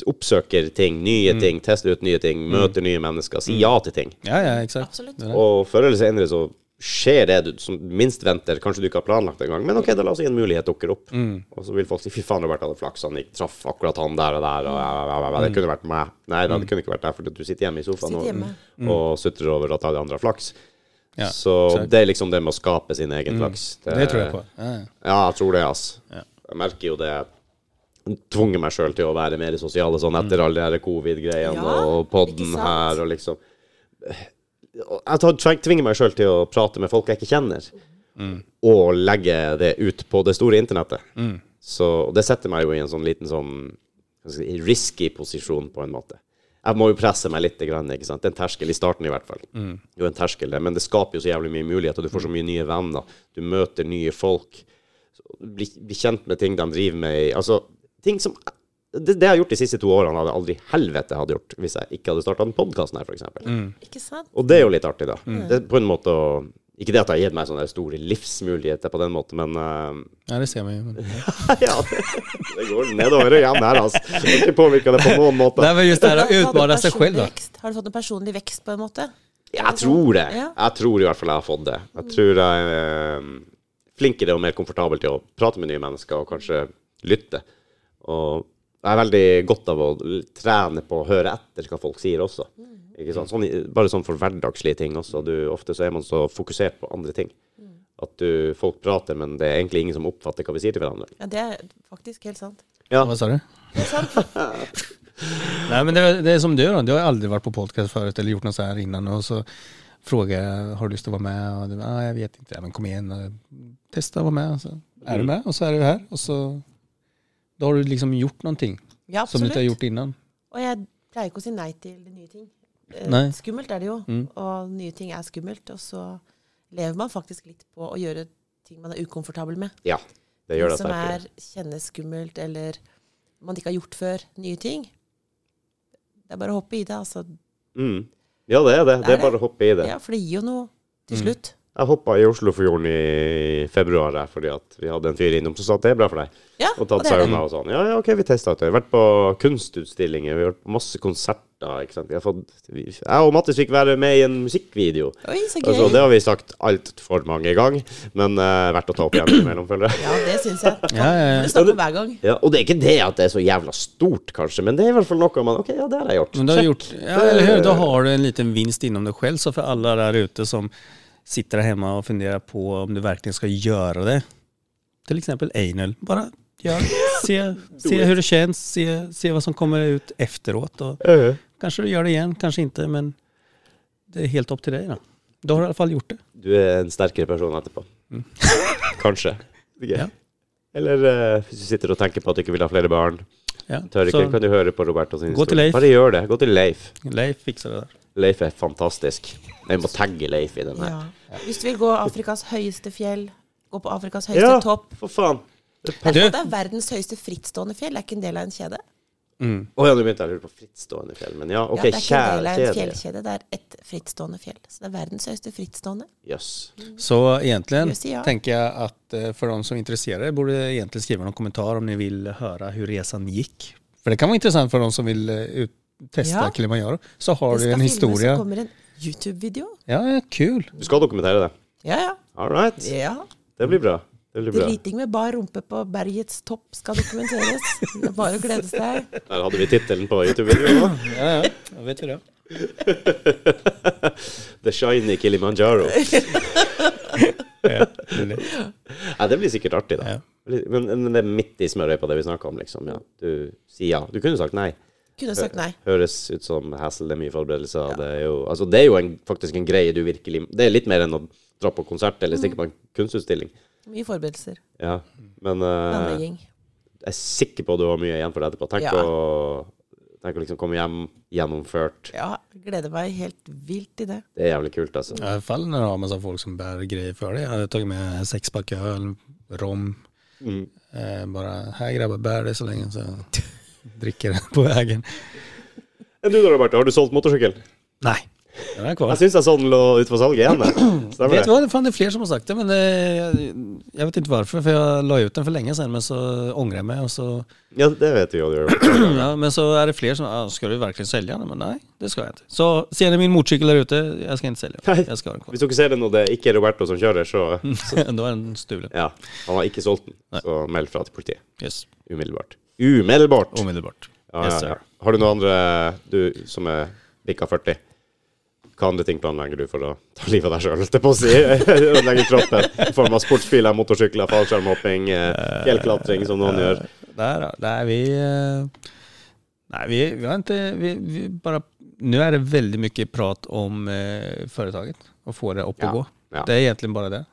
oppsøker ting, nye ting, tester ut nye ting, møter nye mennesker, sier ja til ting. Ja, ja, exakt. Absolutt. Og før eller senere så skjer det du som minst venter. Kanskje du ikke har planlagt engang, men ok, da la oss si en mulighet dukker opp. Mm. Og så vil folk si fy faen, Robert hadde flaks, han gikk, traff akkurat han der og der, og ja, ja, ja, ja, det kunne vært meg. Nei da, det kunne ikke vært deg, for du sitter hjemme i sofaen og, hjemme. og sutrer over at alle andre har flaks. Ja, så exakt. det er liksom det med å skape sin egen flaks. Det tror jeg på. Ja, ja. Ja, jeg tror det, ass. Ja. Jeg merker jo det. Jeg tvunget meg sjøl til å være mer sosiale sånn etter alle de covid-greiene Ja, og podden her og liksom Jeg tvinger meg sjøl til å prate med folk jeg ikke kjenner, og legge det ut på det store internettet. Så det setter meg jo i en sånn liten sånn si, risky posisjon, på en måte. Jeg må jo presse meg litt, grann, ikke sant? Det er en terskel, i starten i hvert fall. Jo, en terskel men det skaper jo så jævlig mye muligheter. Du får så mye nye venner, du møter nye folk. Bli, bli kjent med ting de driver med Altså, ting som det, det jeg har gjort de siste to årene, hadde jeg aldri helvete hadde gjort hvis jeg ikke hadde starta den podkasten her, f.eks. Ikke sant? Og det er jo litt artig, da. Det er på en måte å Ikke det at det har gitt meg sånne store livsmuligheter på den måten, men uh, ja, det ser vi. Men- [LAUGHS] Ja, det, det går nedover og hjem her, altså. Jeg har ikke påvirka det på noen måte. Nei, men just det her Har att du selv, da. vekst? Har du fått en personlig vekst, på en måte? Jeg tror det. Ja. Jeg tror i hvert fall jeg har fått det. Jeg tror jeg er eh, flinkere og mer komfortabel til å prate med nye mennesker og kanskje lytte. Og jeg er veldig godt av å trene på å høre etter hva folk sier også. Ikke sant? Sånn, bare sånn for hverdagslige ting også. Du, ofte så er man så fokusert på andre ting. At du, folk prater, men det er egentlig ingen som oppfatter hva vi sier til hverandre. Ja, det er faktisk helt sant. Ja, Hva sa du? Det er sant. [LAUGHS] Nei, men det, är- det er som du da. Du har aldri vært på podcast før eller gjort noe så her innan Og så spør jeg har du lyst til å være med? og du, ah, jeg vet ikke. ja, men kom igjen. och testa å være med. Så er du med og så er du her. Og så då har du liksom gjort någonting Ja, som du ikke har gjort innan. Og jeg pleier ikke å si nei til nye ting. Eh, Nei. Skummelt er det jo, Mm. og nye ting er skummelt. Og så lever man faktisk litt på å gjøre ting man er ukomfortabel med. ja det gjør det som er kjennes skummelt, eller man ikke har gjort før. Nye ting. Det er bare å hoppe i det. Altså. Mm. Ja, det er det. Det er er bare å hoppe i det. Ja, for det gir jo noe til Mm. slutt. Jeg hoppa i Oslofjorden i februar der, fordi at vi hadde en fyr innom som sa at det er bra for deg. Ja, Og tatt det er det. og sånn. Ja, ja, OK, vi testa ut det. Vært på kunstutstillinger, vi har vært på masse konserter. ikke sant. Vi har fått, vi, jeg og Mattis fikk være med i en musikkvideo. Oi, så gøy. Altså, det har vi sagt altfor mange ganger, men uh, verdt å ta opp igjen innimellom, føler jeg. Ja, det syns jeg. Ja, ja, ja. Det står på hver gang. Ja, og det er ikke det at det er så jævla stort, kanskje, men det er i hvert fall noe man OK, ja, det har jeg gjort. Men du har gjort, ja, eller hur? Då har du en liten vinst innom deg selv, Så for alle der ute som sitter där hemma och funderar på om du verkligen ska göra det. Till exempel anal. Bara gör. Se, se hur det känns. Se, se vad som kommer ut efteråt. Och Eh, kanske du gör det igen, kanske inte. Men det är helt upp till dig. Då, då har du i alla fall gjort det. Du er en sterkere person etterpå. [LAUGHS] Kanskje. Ikke? Mm. Ja. Eller uh, hvis du sitter og tenker på at du ikke vil ha flere barn. Ja. Tør ikke, Så kan du høre på Roberto sin Gå til historie. Leif. Bare gjør det. Gå til Leif. Leif fikser det der. Leif er fantastisk. Jeg må tagge Leif i den her. Ja. Hvis du vil gå Afrikas høyeste fjell, gå på Afrikas høyeste Ja, topp for faen. Det er Det er verdens høyeste frittstående fjell. Det er ikke en del av en kjede. Mm. Oh, ja, du begynte jeg å lure på frittstående fjell. Men ja, OK, ja, det er ikke en del av en fjellkjede. Det er et frittstående fjell. Så det er verdens høyeste frittstående. Jøss. Så egentlig Just det, ja. tenker jeg at for för de som interesserer, burde borde skrive noen någon kommentar om ni vil høre hur resan gikk. For det kan være interessant for de som vil teste Ja. Kilimanjaro. Så har Det du skal en filmes, så kommer en YouTube-video. Ja, ja, kul. Du skal dokumentere det? Ja, ja. All right. ja. Det blir bra. Det blir bra. Driting med bar rumpe på bergets topp skal dokumenteres. Det er bare å glede seg. Der hadde vi tittelen på YouTube-videoen. da. Ja, ja, jag vet ju det. [LAUGHS] The Shiny Kilimanjaro. [LAUGHS] Ja, Nei, det blir sikkert artig, da. Ja. Men, men det er midt i smørøyet på det vi snakker om, liksom. Ja. Du sier ja. Du kunne sagt nei. Kunne sagt nei. Høres ut som hassle, det er mye forberedelser. Det er jo, altså, det er jo en, faktisk en greie du virkelig Det er litt mer enn å dra på konsert eller stikke på en kunstutstilling. Mye forberedelser. Ja. Men uh, jeg er sikker på at du har mye igjen for det etterpå. Tenk, Ja. å, tenk å liksom komme hjem gjennomført. Ja, gleder meg helt vilt til det. Det er jævlig kult, altså. Jeg faller når jeg du har seg folk som bærer greier før dig. Jeg tar med sekspakke øl, rom. Mm. Eh, bare Hei, grabber, bærer det så lenge', så det [LAUGHS] på veien. Enn du da, Roberto? Har du solgt motorsykkel? Nei. den är kvar. Jeg syns jeg så den lå ute for salg igjen. Stemmer Vet du fan det er flere som har sagt det, men jeg jag vet ikke hvorfor. For jeg la ut den for lenge siden, men så angrer jeg meg, og så, Ja, det vet vi jo du gjør. [CLEARS THROAT] ja, men så er det flere som, ah, ska du virkelig selge den? Men nei, det skal jeg ikke. Så ser ni min motorsykkel der ute, jeg skal ikke selge den. Jag ha den kvar. Hvis dere ser det nå, det er ikke er Roberto som kjører, så [LAUGHS] Da er den stulen. Ja. Han har ikke solgt den, så meld fra til politiet. Yes, Umiddelbart. Umiddelbart! Umiddelbart. Ja, Yes, ja, ja. Har du noen andre, du som er bikka 40? Hva andre ting planlegger du for å ta livet av deg sjøl, holdt jeg på å si? [LAUGHS] Ødelegge kroppen i form av sportsbiler, motorsykler, fallskjermhopping, eh, fjellklatring, som noen gjør. Der, där vi... Nei, vi, vi har ikke Vi, vi bare Nå er det veldig mye prat om eh, företaget å få det opp og gå. Det er egentlig bare det.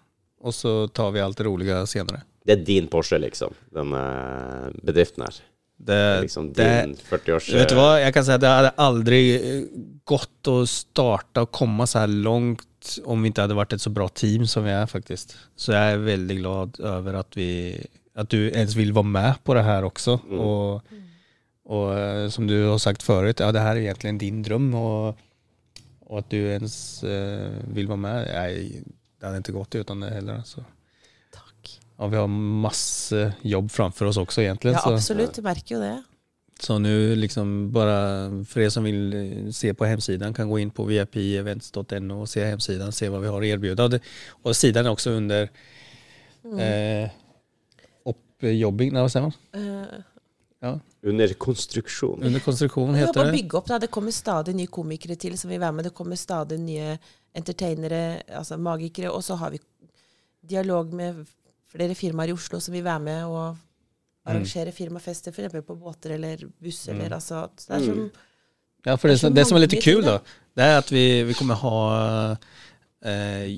Og så tar vi alt det rolige senare. Det er din Porsche, liksom. Den eh, bedriften her. Det, Det liksom din 40-års... vet du hva, jeg kan si at det hadde aldrig eh, gått å starte og komme så her langt om vi ikke hadde vært et så bra team som vi er, faktisk. Så jeg er veldig glad over at, vi, at du ens vil være med på det her også. Mm. Og, og, som du har sagt før, ja det her er egentlig din drøm. Og, og at du ens uh, vil være med, nej, det hadde ikke gått uten det heller. Så. Ja, vi har masse jobb framfor oss også, egentlig. Ja, absolutt. Du merker jo det. Så nu liksom bara för er som vill eh, se på hemsidan kan gå in på vipevents.no och se hemsidan, se vad vi har att erbjuda. Och, det, och sidan är också under eh, uppjobbing, nej vad säger man? Uh. Ja, Under konstruksjon. under konstruksjon Vi heter det. bygge opp. da. Det kommer stadig nye komikere til som vil være med. Det kommer stadig nye entertainere, altså magikere. Og så har vi dialog med flere firmaer i Oslo som vil være med og arrangere firmafester, f.eks. på båter eller buss. Eller, altså, det er som Ja, for det, Det är det som er litt kult, kul till det er at vi, vi kommer ha eh,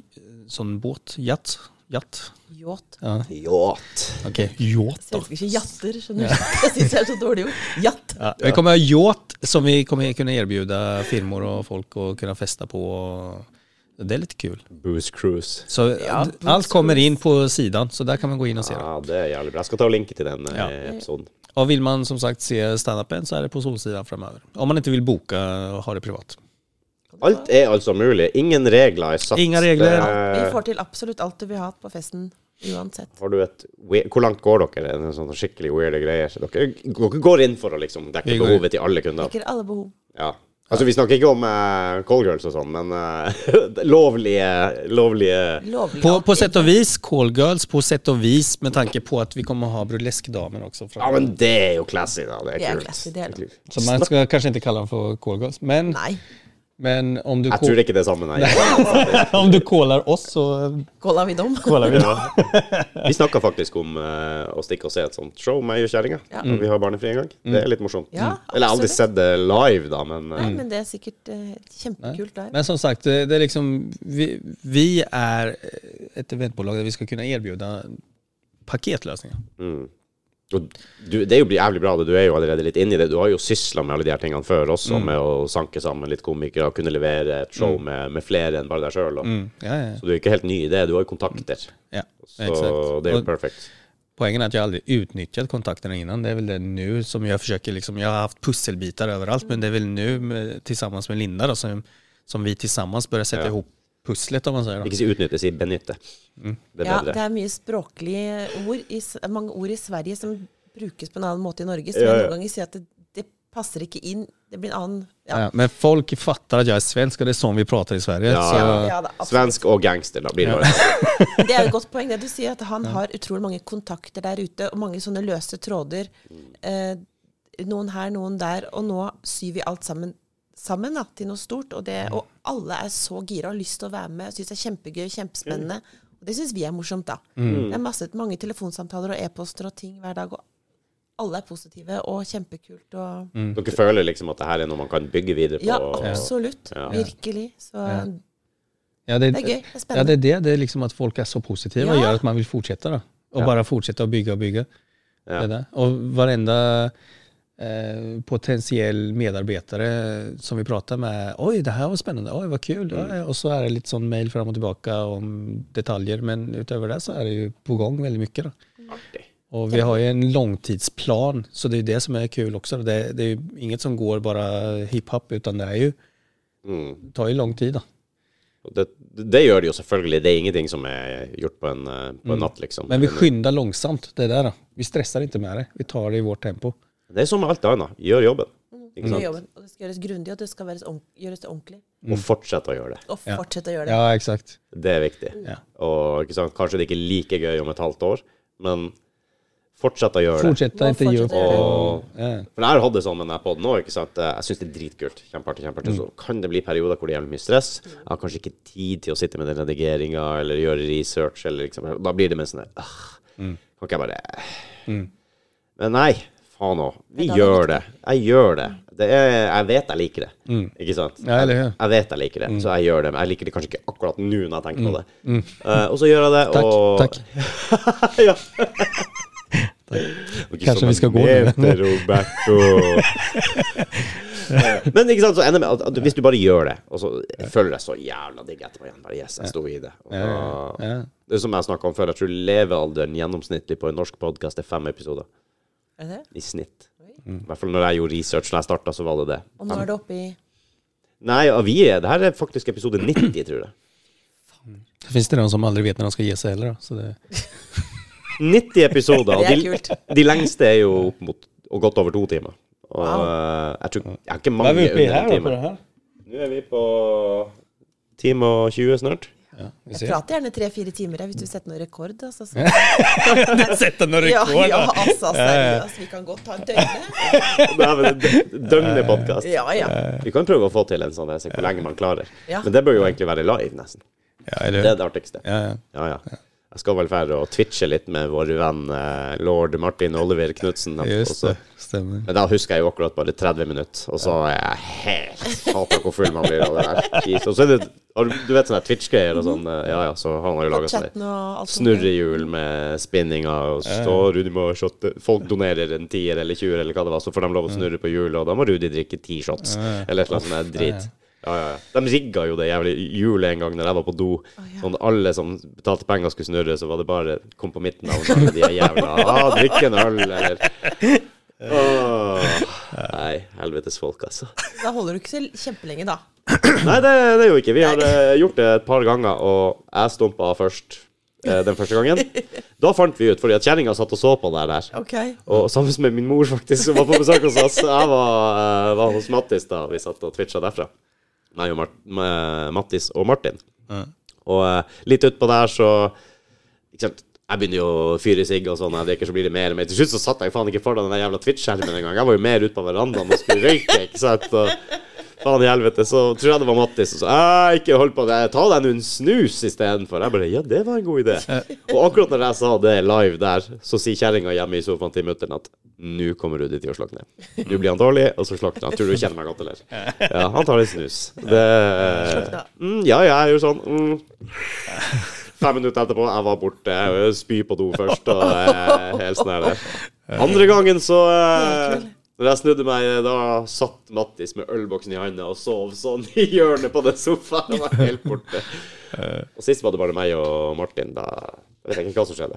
sånn båt, jatt, jatt. yacht. Ja, Yacht. okej. Yacht jeg elsker ikke jatter, skjønner du. [LAUGHS] Jeg syns det er så dårlig ord. Jatt. Ja, vi kommer ha yacht som vi kommer kunne tilby firmaer og folk å kunne feste på. Det är lite kul. Booze Cruise. Så Ja, allt kommer in på sidan, så där kan man gå in och se det. Ja, det er jævlig bra. Jeg skal ta og linke til den eh, Ja. episoden. Och vill man som sagt se standupen så är det på Solsidan framöver. Om man inte vill boka och ha det privat. Alt er altså mulig. Ingen regler er satt. Ingen regler. Det- Vi får til absolutt alt du vil ha på festen, uansett. Har du et Hvor langt går dere? Er sånn skikkelig weirde greier? Dere, dere går inn for å liksom dekke behovet til alle kunder? Dekker alle behov. Ja. Altså, vi snakker ikke om uh, callgirls og sånn, men uh, [LAUGHS] lovlige, lovlige Lovlig. På, på sett og och vis, callgirls, på sett og vis med tanke på at vi kommer å ha burleskdamer også. Ja, men det er jo classy, da. Det er Det er kult. classy, det er Det. Så man skal kanskje ikke kalle dem for callgirls. Men, Nei. Men om, du Jeg tror ikke det er samme, nei. [LAUGHS] om du caller oss så Caller vi dem? Caller vi ja. Vi snakka faktisk om uh, å stikke og se et sånt show med Kjerringa. Ja. Når vi har barnefri en gang. Det er litt morsomt. Ja, Eller jeg har aldri sett det live, da, men uh, Nei, men det er sikkert uh, kjempekult der. Men som sagt, det, er liksom, vi, vi er et eventbolag der vi skal kunne tilby paketløsninger. mm. Og du, det er jo jævlig bra, det. du er jo allerede litt inni det. Du har jo sysla med alle de her tingene før også, med å sanke sammen litt komikere og kunne levere et show med, med flere enn bare deg sjøl. Mm, ja, ja, Så du er ikke helt ny i det. Du har jo kontakter. ja. Så exakt. det er jo perfekt. Poenget er at jeg aldri utnyttet kontaktene innan. Det er vel det nu som jeg forsøker liksom, Jeg har hatt pusselbitar overalt, men det er vel nu sammen med Linda da, som, som vi sammen börjar sette Ja. Ihop pusslet om man sier. Då. Ikke si utnytte, si benytte. Det er Ja, bedre. det er mye språklige ord, i, mange ord i Sverige som brukes på en annen måte i Norge. Så Ja, jeg noen ganger sier at det, det passer ikke inn. Det blir en annen ja. Ja, men folk fatter at jeg er svensk og det er sånn vi prater i Sverige. Ja, så, Ja, ja da. Svensk og gangster, da blir det noe. [LAUGHS] [LAUGHS] Det er et godt poeng det du sier, at han har utrolig mange kontakter der ute, og mange sånne løse tråder. Eh, noen her, noen der. Og nå syr vi alt sammen sammen da, til noe stort. Og, det, og alle er så gira og har lyst til å være med. Syns det er kjempegøy, kjempespennende. Og det syns vi er morsomt, da. Det er masse, mange telefonsamtaler og e-poster og ting hver dag. Og alle er positive og kjempekult. Og, Dere føler liksom at det her er noe man kan bygge videre på? ja, absolutt. Ja. Virkelig. Så Ja. ja, det, det er gøy. Det er spennende. ja, det er det. Det er liksom at folk er så positive og gjør at att man vil fortsette. da. Og Ja. bara fortsätta och bygge. Og bygga. Ja. Det där. Och varenda eh, potentiell medarbetare som vi pratar med, oj det här var spännande, oj vad kul. Mm. Och så är det lite sån mail fram och tillbaka om detaljer. Men utöver det så är det ju på gång väldigt mycket. Då. Och vi har ju en långtidsplan, så det är det som är kul också. Det, det är ju inget som går bara hiphop, utan det är ju, Mm. det tar ju lång tid. Då. Det, det gjør det jo selvfølgelig. Det er ingenting som er gjort på en, eh, på en natt, liksom. Mm. Men vi skyndar langsomt. det der, da. Vi stressar ikke med det, vi tar det i vårt tempo. Det er som med alt annet. Gjør jobben. Ikke Gjør sant? jobben. Og det skal gjøres grundig, og det skal gjøres ordentlig. Og fortsette å gjøre det. Og fortsette å gjøre det. Ja, eksakt. Det er viktig. Ja. Og ikke sant? kanskje det ikke er like gøy om et halvt år, men fortsett å gjøre det. Fortsett å inte ge upp. fortsätta göra det. Og Ja. For jeg har hatt det sånn med denne podden òg. Jeg syns det er dritkult. Kjempeartig. kjempeartig. Så kan det bli perioder hvor det er mye stress. Jeg har kanskje ikke tid til å sitte med den redigeringa eller gjøre research. Eller liksom, da blir det mer sånn der, Kan ikke jeg bare Men nei, faen òg. Vi gjør det. Jeg gjør det. det er, jeg vet jeg liker det. Ikke sant? Ja, eller hur? Jeg vet jeg liker det, så jeg gjør det. Men jeg liker det kanskje ikke akkurat nå når jeg tenker på det. Eh, og så gjør jeg det, Takk, og takk. [LAUGHS] ja. [LAUGHS] Kanskje vi skal gå ned. Roberto. [LAUGHS] Men ikke sant, så ender med at, at hvis du bare gjør det, og så føler jeg så jævla digg etterpå igjen Bare yes, jeg sto i det. Og. Det er som jeg snakka om før, jeg tror levealderen gjennomsnittlig på en norsk podkast er fem episoder. Er det? I snitt. I hvert fall når jeg gjorde research når jeg starta, så var det det. Og nå er det oppe i Nei, vi er Det her er faktisk episode 90, tror jeg. Det fins det noen som aldri vet når de skal gi seg heller. da. Så det, [LAUGHS] 90 episoder. [LAUGHS] Og de, de lengste er jo opp mot og godt over to timer. Og Wow. eh, jeg tror Jeg har ikke mange under en time. här? Nå er vi på time og 20 snart. Ja, Jeg prater gjerne tre-fire timer hvis du setter noen rekord. Altså, så. [LAUGHS] Några Ja, rekord. ja, ja, altså, seriøst. Vi kan godt ta en [LAUGHS] er døgnepodkast. Ja, ja. Vi kan prøve å få til en sånn, se hvor lenge man klarer. Ja. Men det bør jo egentlig være live, nesten. Ja, Det er det artigste. Ja, ja. Jeg skal vel fære og twitche litt med vår venn eh, lord Martin Oliver Knutsen. Just det, stämmer. Men da husker jeg jo akkurat bare 30 minutter, og så er jeg helt Hater hvor full man blir av det der. Og så er det du- vet sånne Twitch-greier og sånn, eh, ja ja, så han har jo laga og snurrehjul med spinninga, og så står Rudi må shotte Folk donerer en tier eller 20 eller hva det var, så får de lov å snurre på hjulet, og da må Rudi drikke ti shots, eller et eller annet sånt der drit. Ja, ja, ja. De rigga jo det jævlig hjulet en gang når jeg var på do. Sånn alle som betalte penger skulle snurre, så var det bare kom på mitt navn. de er jævla [LAUGHS] ah, Drikk en øl, eller oh, Nei, helvetes folk, altså. Da holder du ikke så kjempelenge, da. Nei, det, det er jo ikke. Vi har gjort det et par ganger, og jeg stumpa først eh, den første gangen. Da fant vi ut, fordi at kjerringa satt og så på det der. Okay. Og sammen med min mor, faktisk, som var på besøk hos oss. Jeg var, eh, var hos Mattis da vi satt og twitcha derfra. Meg og Mart Mattis og Martin. Og eh, litt utpå der så ikke sant? Jeg begynner jo å fyre sigg og sånn, jeg drikker, så blir det mer og mer. Til slutt så satt jeg faen ikke foran den jævla Twitch-skjermen engang. Jeg var jo mer ute på verandaen og skulle røyke, ikke sant. Og faen i helvete. Så tror jeg det var Mattis som sa ikke hold på det, ta deg nå en snus istedenfor. Jeg bare ja, det var en god idé. Og akkurat når jeg sa det live der, så sier kjerringa hjemme i sofaen til mutter'n at nå kommer Rudi til å slakne. Nå blir han dårlig, og så slakner han. Tror du du kjenner meg godt, eller? Ja, han tar litt snus. Det mm, Ja, jeg gjør sånn. Mm. Fem minutter etterpå, jeg var borte. Jeg Spy på do først, og eh, helt sånn. Andre gangen så Det eh, er. Når jeg snudde meg, da satt Mattis med ølboksen i handa og sov sånn i hjørnet på den sofaen. Han var helt borte. Og sist var det bare meg og Martin. Da jeg vet jeg ikke hva som skjedde.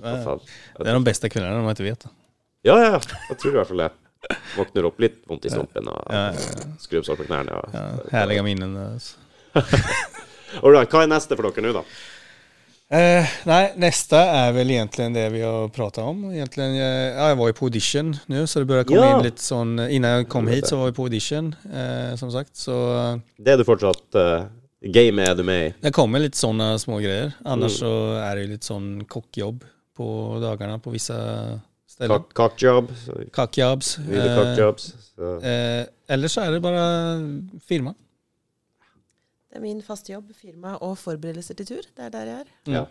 Hva Det er de beste när man ikke vet. Ja, ja, ja. Jeg tror i hvert fall det. Våkner opp litt vondt i stumpen og Ja, sår på knærne. Og, Ja, herlige minnen. alltså. [LAUGHS] All right, hva er neste for dere nå, da? Eh, nei, neste er vel egentlig det vi har prata om. Egentligen, eh, ja, jeg var jo på audition nå, så det burde komme Ja. inn litt sånn innan jeg kom hit så var vi på audition eh, som sagt. Så eh, Det er du fortsatt uh, Game er du med i? det kommer litt sånne små grejer. Annars så er det jo litt sånn kockjobb på dagarna på vissa Cock- Cockjob? Eh, cockjobs? Så. eh, eller så er det bare firma. Det er min faste jobb, firma og forberedelser til tur. Det er der jeg er. Ja.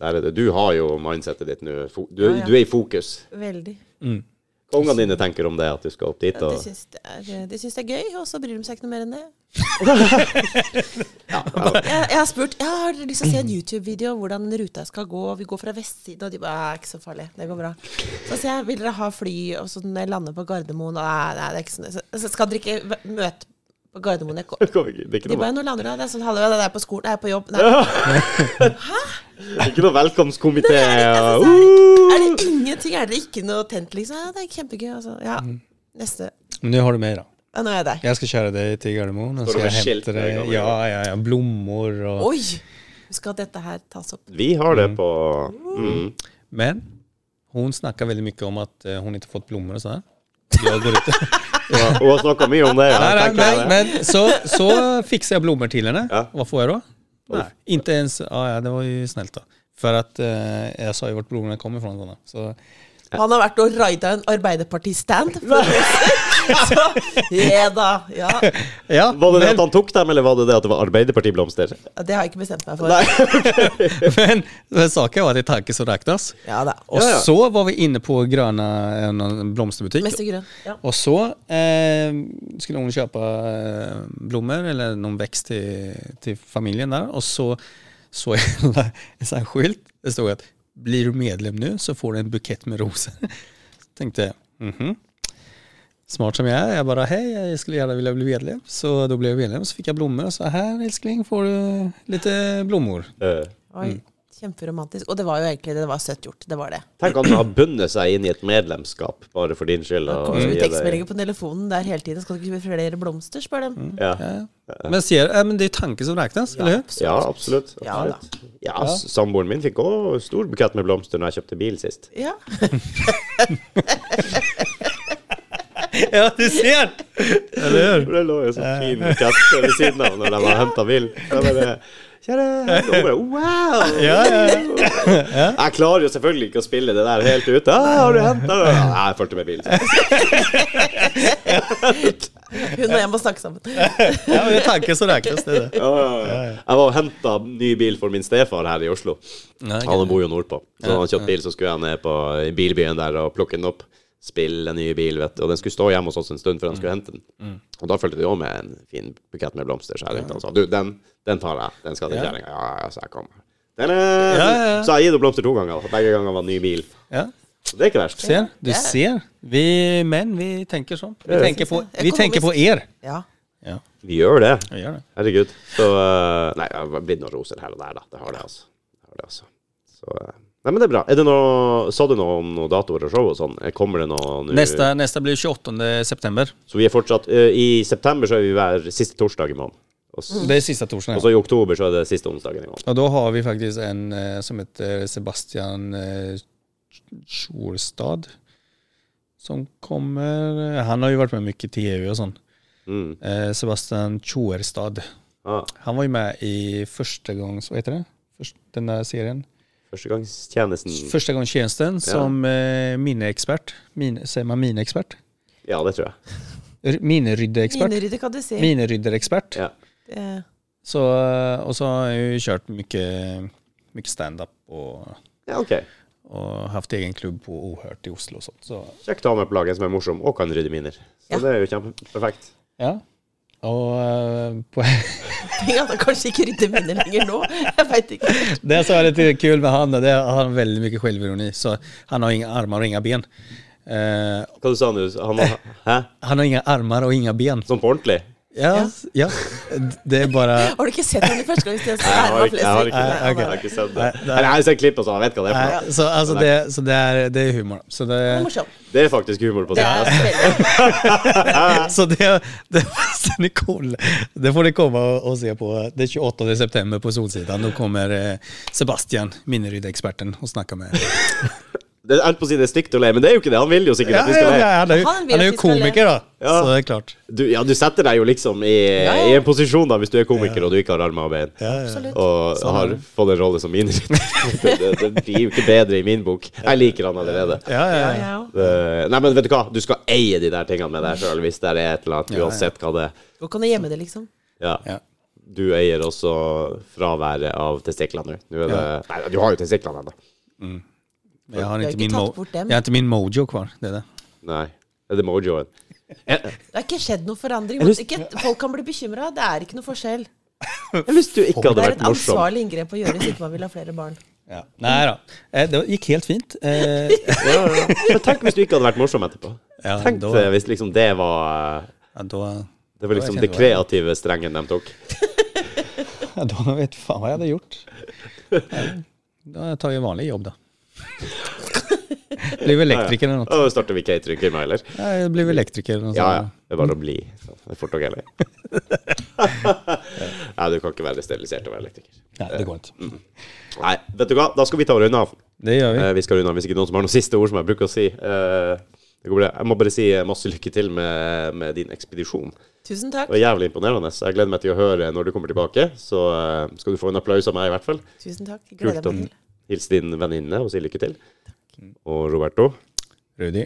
Der er det. Du har jo mindsetet ditt nå. Du, Ja, ja. du er i fokus. Veldig. Mm. Hva ungene dine tenker om det, at du skal opp dit? Ja, Og... de syns det, er- de syns det er gøy, og så bryr de seg ikke noe mer enn det. [LAUGHS] Jeg, jeg har spurt jeg har lyst til å se en YouTube-video om hvordan ruta skal gå. Vi går fra vestsiden, og de bare «Ja, ikke så farlig. Det går bra. Så sier jeg vil dere ha fly, og så når jeg lander på Gardermoen og, Nei, nei, det er ikke sånn. Så, så skal dere ikke møte på Gardermoen? Jeg kom. Det ikke- det er ikke De bare noen lander du?' Det er sånn 'Hallo, det er på skolen. Jeg er på jobb.' Nei. [LAUGHS] ikke noe velkomstkomité. Er, og- så er, det, er det ingenting? Er det ikke noe tent, liksom? Ja, det er kjempegøy. Altså. Ja, neste. Men nå har du mer, da. Ja, nå er jeg der. Jeg skal kjøre deg til Gardermoen Og skal jeg hente deg? Ja, ja, ja, blomster og Oi! Skal dette her tas opp. Vi har det på mm. Men hun snakker veldig mye om at hun ikke har fått blomster og sånn. Jag går ut. [LAUGHS] Ja, Hun har snakka mye om det. Ja, nei, nei, nei, men, så, så fikser jeg blommor til henne. Ja. Hva får jeg da? Nei, ikke ens... Ja, ja, det var jo snilt, da. For at eh, jeg sa jo hvor blomstene kommer. Sådana. Så, Han har vært og raida en Arbeiderparti-stand. [LAUGHS] Så ja da. Ja. ja, Var det det at han tok dem, eller var det det at det var Arbeiderparti-blomster? Det har jeg ikke bestemt meg for. [LAUGHS] men, men saken var att det tanken som regnes. Ja da. og Ja, ja. så var vi inne på Grøna en, blomsterbutikk. Grøn. Ja. Og så eh, skulle hun kjøpe eh, blommor eller noen vekst til, til familien der, og så så jeg [LAUGHS] en, sån. Det stod att blir du medlem nu så får du en bukett med roser. Så [LAUGHS] tenkte jeg mm -hmm. Smart som jeg er. Jeg bare hei, jeg skulle gjerne vilja bli medlem. Så da ble jeg medlem, så fikk jeg blommor så her, elskling, får du litt blommor. Eh, Oi, Kjemperomantisk. Og det var jo egentlig det, det var søtt gjort. Det var det. Tenk at han har bundet seg inn i et medlemskap bare for din skyld. Det kommer mye tekstmeldinger på telefonen der hele tiden. Skal du ikke kjøpe flere blomster, spør dem. Ja. Ja. Men sier, men det er tanken som räknas, eller hur? ja, absolutt. Ja absolutt. Ja, ja Samboeren min fikk òg stor bukett med blomster når jeg kjøpte bil sist. Ja. [LAUGHS] Ja, du ser! Eller Det lå jo sånn fin bukett ved siden av når de var henta bil. Jeg bare Kjære og bare, Wow! Ja, ja, ja. [LAUGHS] Jeg klarer jo selvfølgelig ikke å spille det der helt ut. Ah, har du henta det? Ja, jeg fulgte med bilen. Hun og jeg må snakke sammen. [LAUGHS] Ja, men tanken som räknas. Det det. Ja, ja, ja. Jeg var og henta ny bil for min stefar her i Oslo. Han bor jo nordpå. Så da han kjøpte bil, så skulle jeg ned på bilbyen der og plukke den opp. Spille en ny bil, vet du. Og den skulle stå hjemme hos oss en stund før han skulle hente den. Og da fulgte det òg med en fin bukett med blomster. Så jeg ringte og sa du, den, den tar jeg. Den skal til Ja. kjerringa. Ja, ja, så jeg kom. Den er Ja, ja, ja. Så jeg har gitt henne blomster to ganger. Begge ganger var ny bil. Ja, Så det er ikke verst. ser. Du ser. Vi menn, vi tenker sånn. Vi, tenker på, vi tenker på er. Ja. Ja, Vi gjør det. vi gör det. Herregud. Så eh, Nei, det har blitt noen roser her og der, da. Det har det, altså. Det har det, altså. Så eh, Nei, men det er bra. Er det noe, Sa du noe om noen datoer og show og sånn? Eh, Kommer det noe nå? Neste, neste blir 28 september. Så vi er fortsatt uh, I september så er vi hver siste torsdag i måneden. Og, s- Det torsdag sista og så i oktober så er det siste onsdagen i måneden. Og da har vi faktisk en eh, som heter Sebastian eh, Tjorstad. Som kommer, eh, han har jo vært med mye i tv og sånt. Mm. Eh, Sebastian Tjorstad. Ah, Han var jo med i første gångs, hva heter det? Først, den der serien. Førstegangstjenesten Førstegangstjenesten ja. tjänsten som eh, mineekspert. Mine, ser man mineekspert? Ja, det tror jeg. Minneryddeexpert. Minerydder kan du si. Minerydderekspert. Ja. Eh, Så, eh, och så har jeg jo kjørt mye, mycket stand-up ja, OK. Og haft egen klubb på Ohørt i Oslo og sånt. Så Kjekt å ha med på laget som er morsom og kan rydde miner. Så Ja. det er jo kjempeperfekt. ja, Og eh, på, [LAUGHS] Tenk at han kanskje ikke rydder minner lenger nå. Jeg veit ikke. det som er litt kul med han, det er at han har veldig mye selvironi. Så han har ingen armer og ingen ben. Eh, Hva du sa du? Han har Hæ? [LAUGHS] han har ingen armer og ingen ben. Sånn på ordentlig? Ja, ja. Det er bare [LAUGHS] Har du ikke sett henne første gang? Jeg har ikke, jeg har ikke, Nei, jeg har ikke sett det. Det er- Eller jeg har sett klipp, så jeg vet hva det er for så, altså, det, så det, er, det er humor. Så det, Det er. Det er faktisk humor på Det er veldig [LAUGHS] så det, det, det, det får ni komme og, se på den 28 september på Solsida. Nå kommer eh, Sebastian, minneryddeeksperten, og snakker med Det er på å si det er stygt å le, men det er jo ikke det. Han vil jo sikkert ja, at vi skal ja, le. ja, han, är ju, Han han er le. komiker da. Ja. Så det er klart. Du, ja, du setter deg jo liksom i, Ja, ja. i en posisjon da, hvis du er komiker og du ikke har armer og bein. Ja, ja. Og Sånn er har fått en rolle som minirytter. [LAUGHS] det, det, det blir jo ikke bedre i min bok. Jeg liker han allerede. Ja, ja, Ja, ja. ja. Det- Nei, men vet du hva? Du skal eie de der tingene med deg sjøl, hvis det er et eller annet, Ja, ja. uansett hva det er. Og kan du gjemme det, liksom. Ja. Ja. Du eier også fraværet av testiklene nå. Er Nei, du har jo testiklene ennå. Men Jag har, ikke, min mo- jag har ikke min mojo kvar. Det er det. Nei. Er det mojoen? Det har ikke skjedd noe forandring. Lyst- Ikke, folk kan bli bekymra. Det er ikke noe forskjell. hvis du ikke hadde vært morsom. Det er et ansvarlig inngrep å gjøre hvis ikke man vil ha flere barn. Ja. Nei då. Eh, Det gikk helt fint. Eh, [LAUGHS] ja, ja. Men tenk hvis du ikke hadde vært morsom etterpå. Ja, Tenk da, hvis liksom det var ja, då, Det var liksom det kreative strengen de tok. [LAUGHS] ja, då vet faen hva jeg hadde gjort. [LAUGHS] Da tar jeg vanlig jobb [LAUGHS] då. vi elektriker eller noe. Da starter vi cateringfirma, eller? Ja, blir vi elektriker eller något. Ja, ja. Det er bare å bli. Det er fort og gærent. Nei, du kan ikke være sterilisert og være elektriker. Nei, det går ikke. Nei, vet du hva? Da skal vi ta og runde av. Det gjør vi. Eh, vi skal runde av hvis ikke noen som har noen siste ord som jeg bruker å si. Eh. Jeg må bare si eh, masse lykke til med, med din ekspedisjon. Tusen takk. Det var jævlig imponerende. Jeg gleder meg til å høre når du kommer tilbake. Så skal du få en applaus av meg, i hvert fall. Tusen takk. Kult Gleder Kult meg til. hilse din venninne og si lykke til. Og Roberto, Rudi.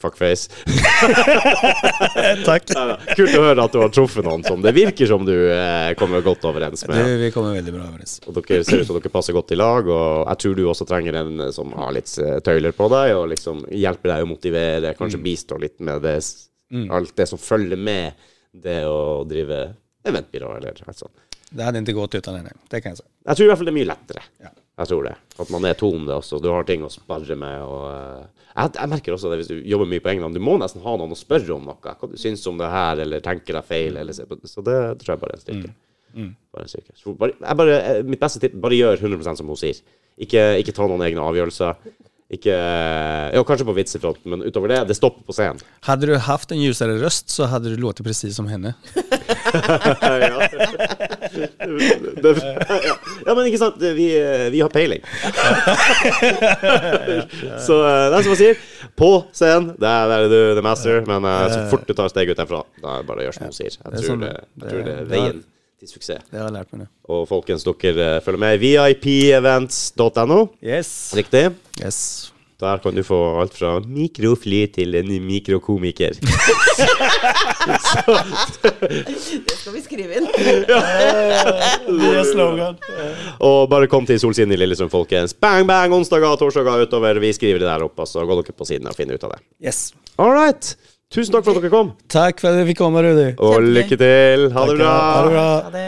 fuckface. [LAUGHS] Takk. Kult å høre at du har truffet noen som det virker som du eh, kommer godt overens med. Du, vi kommer veldig bra overens. Og dere ser ut som dere passer godt i lag, og jeg tror du også trenger en eh, som har litt eh, tøyler på deg, og liksom hjelper deg å motivere, kanskje bistå litt med det, alt det som følger med det å drive eventbyrå, eller noe sånt. Det hadde ikke gått utan henne, det kan jeg si. Jeg tror i hvert fall det er mye lettere. Ja. Jeg tror det. At man er tone også. Du har ting å sparre med. Og, eh, jeg, jeg merker også det hvis du jobber mye på hånd. Du må nesten ha noen å spørre om noe. Hva du syns om det her, eller tenker deg feil. Eller, på det. så det tror jeg bare er en styrke. Bare en styrke. Så bare, jeg bare, eh, mitt beste tipp bare gjør 100% som hun sier. Ikke, ikke ta noen egne avgjørelser. Ikke Ja, kanskje på vitsefronten, men utover det, det stopper på scenen. Hade du haft en ljusere røst, så hadde du låtit precis som henne. [LAUGHS] ja. Det, ja. ja, men ikke sant, vi, vi har peiling. [LAUGHS] så eh, det er som man sier, på scenen, der er du the master, men eh, så fort du tar steg ut derfra, da er det bare å gjøre som hun sier. Jeg tror sånn det, det- jeg tror det er veien til suksess. Det har jeg lært meg, det. Og folkens, dere eh, følger med vipevents.no, Yes. riktig? Yes. Der kan du få alt fra mikrofly til en mikrokomiker. [LAUGHS] Det skal vi skrive inn. Det er slogan. Og bare kom til Solsiden i Lillesund, folkens. Bang, bang, onsdager og torsdager utover. Vi skriver det der oppe, så går dere på siden og finner ut av det. Yes. All right. Tusen takk for at dere kom, Takk for at vi fikk komme, Rudi. og lykke til. Ha det bra. Ha det bra. Ha det.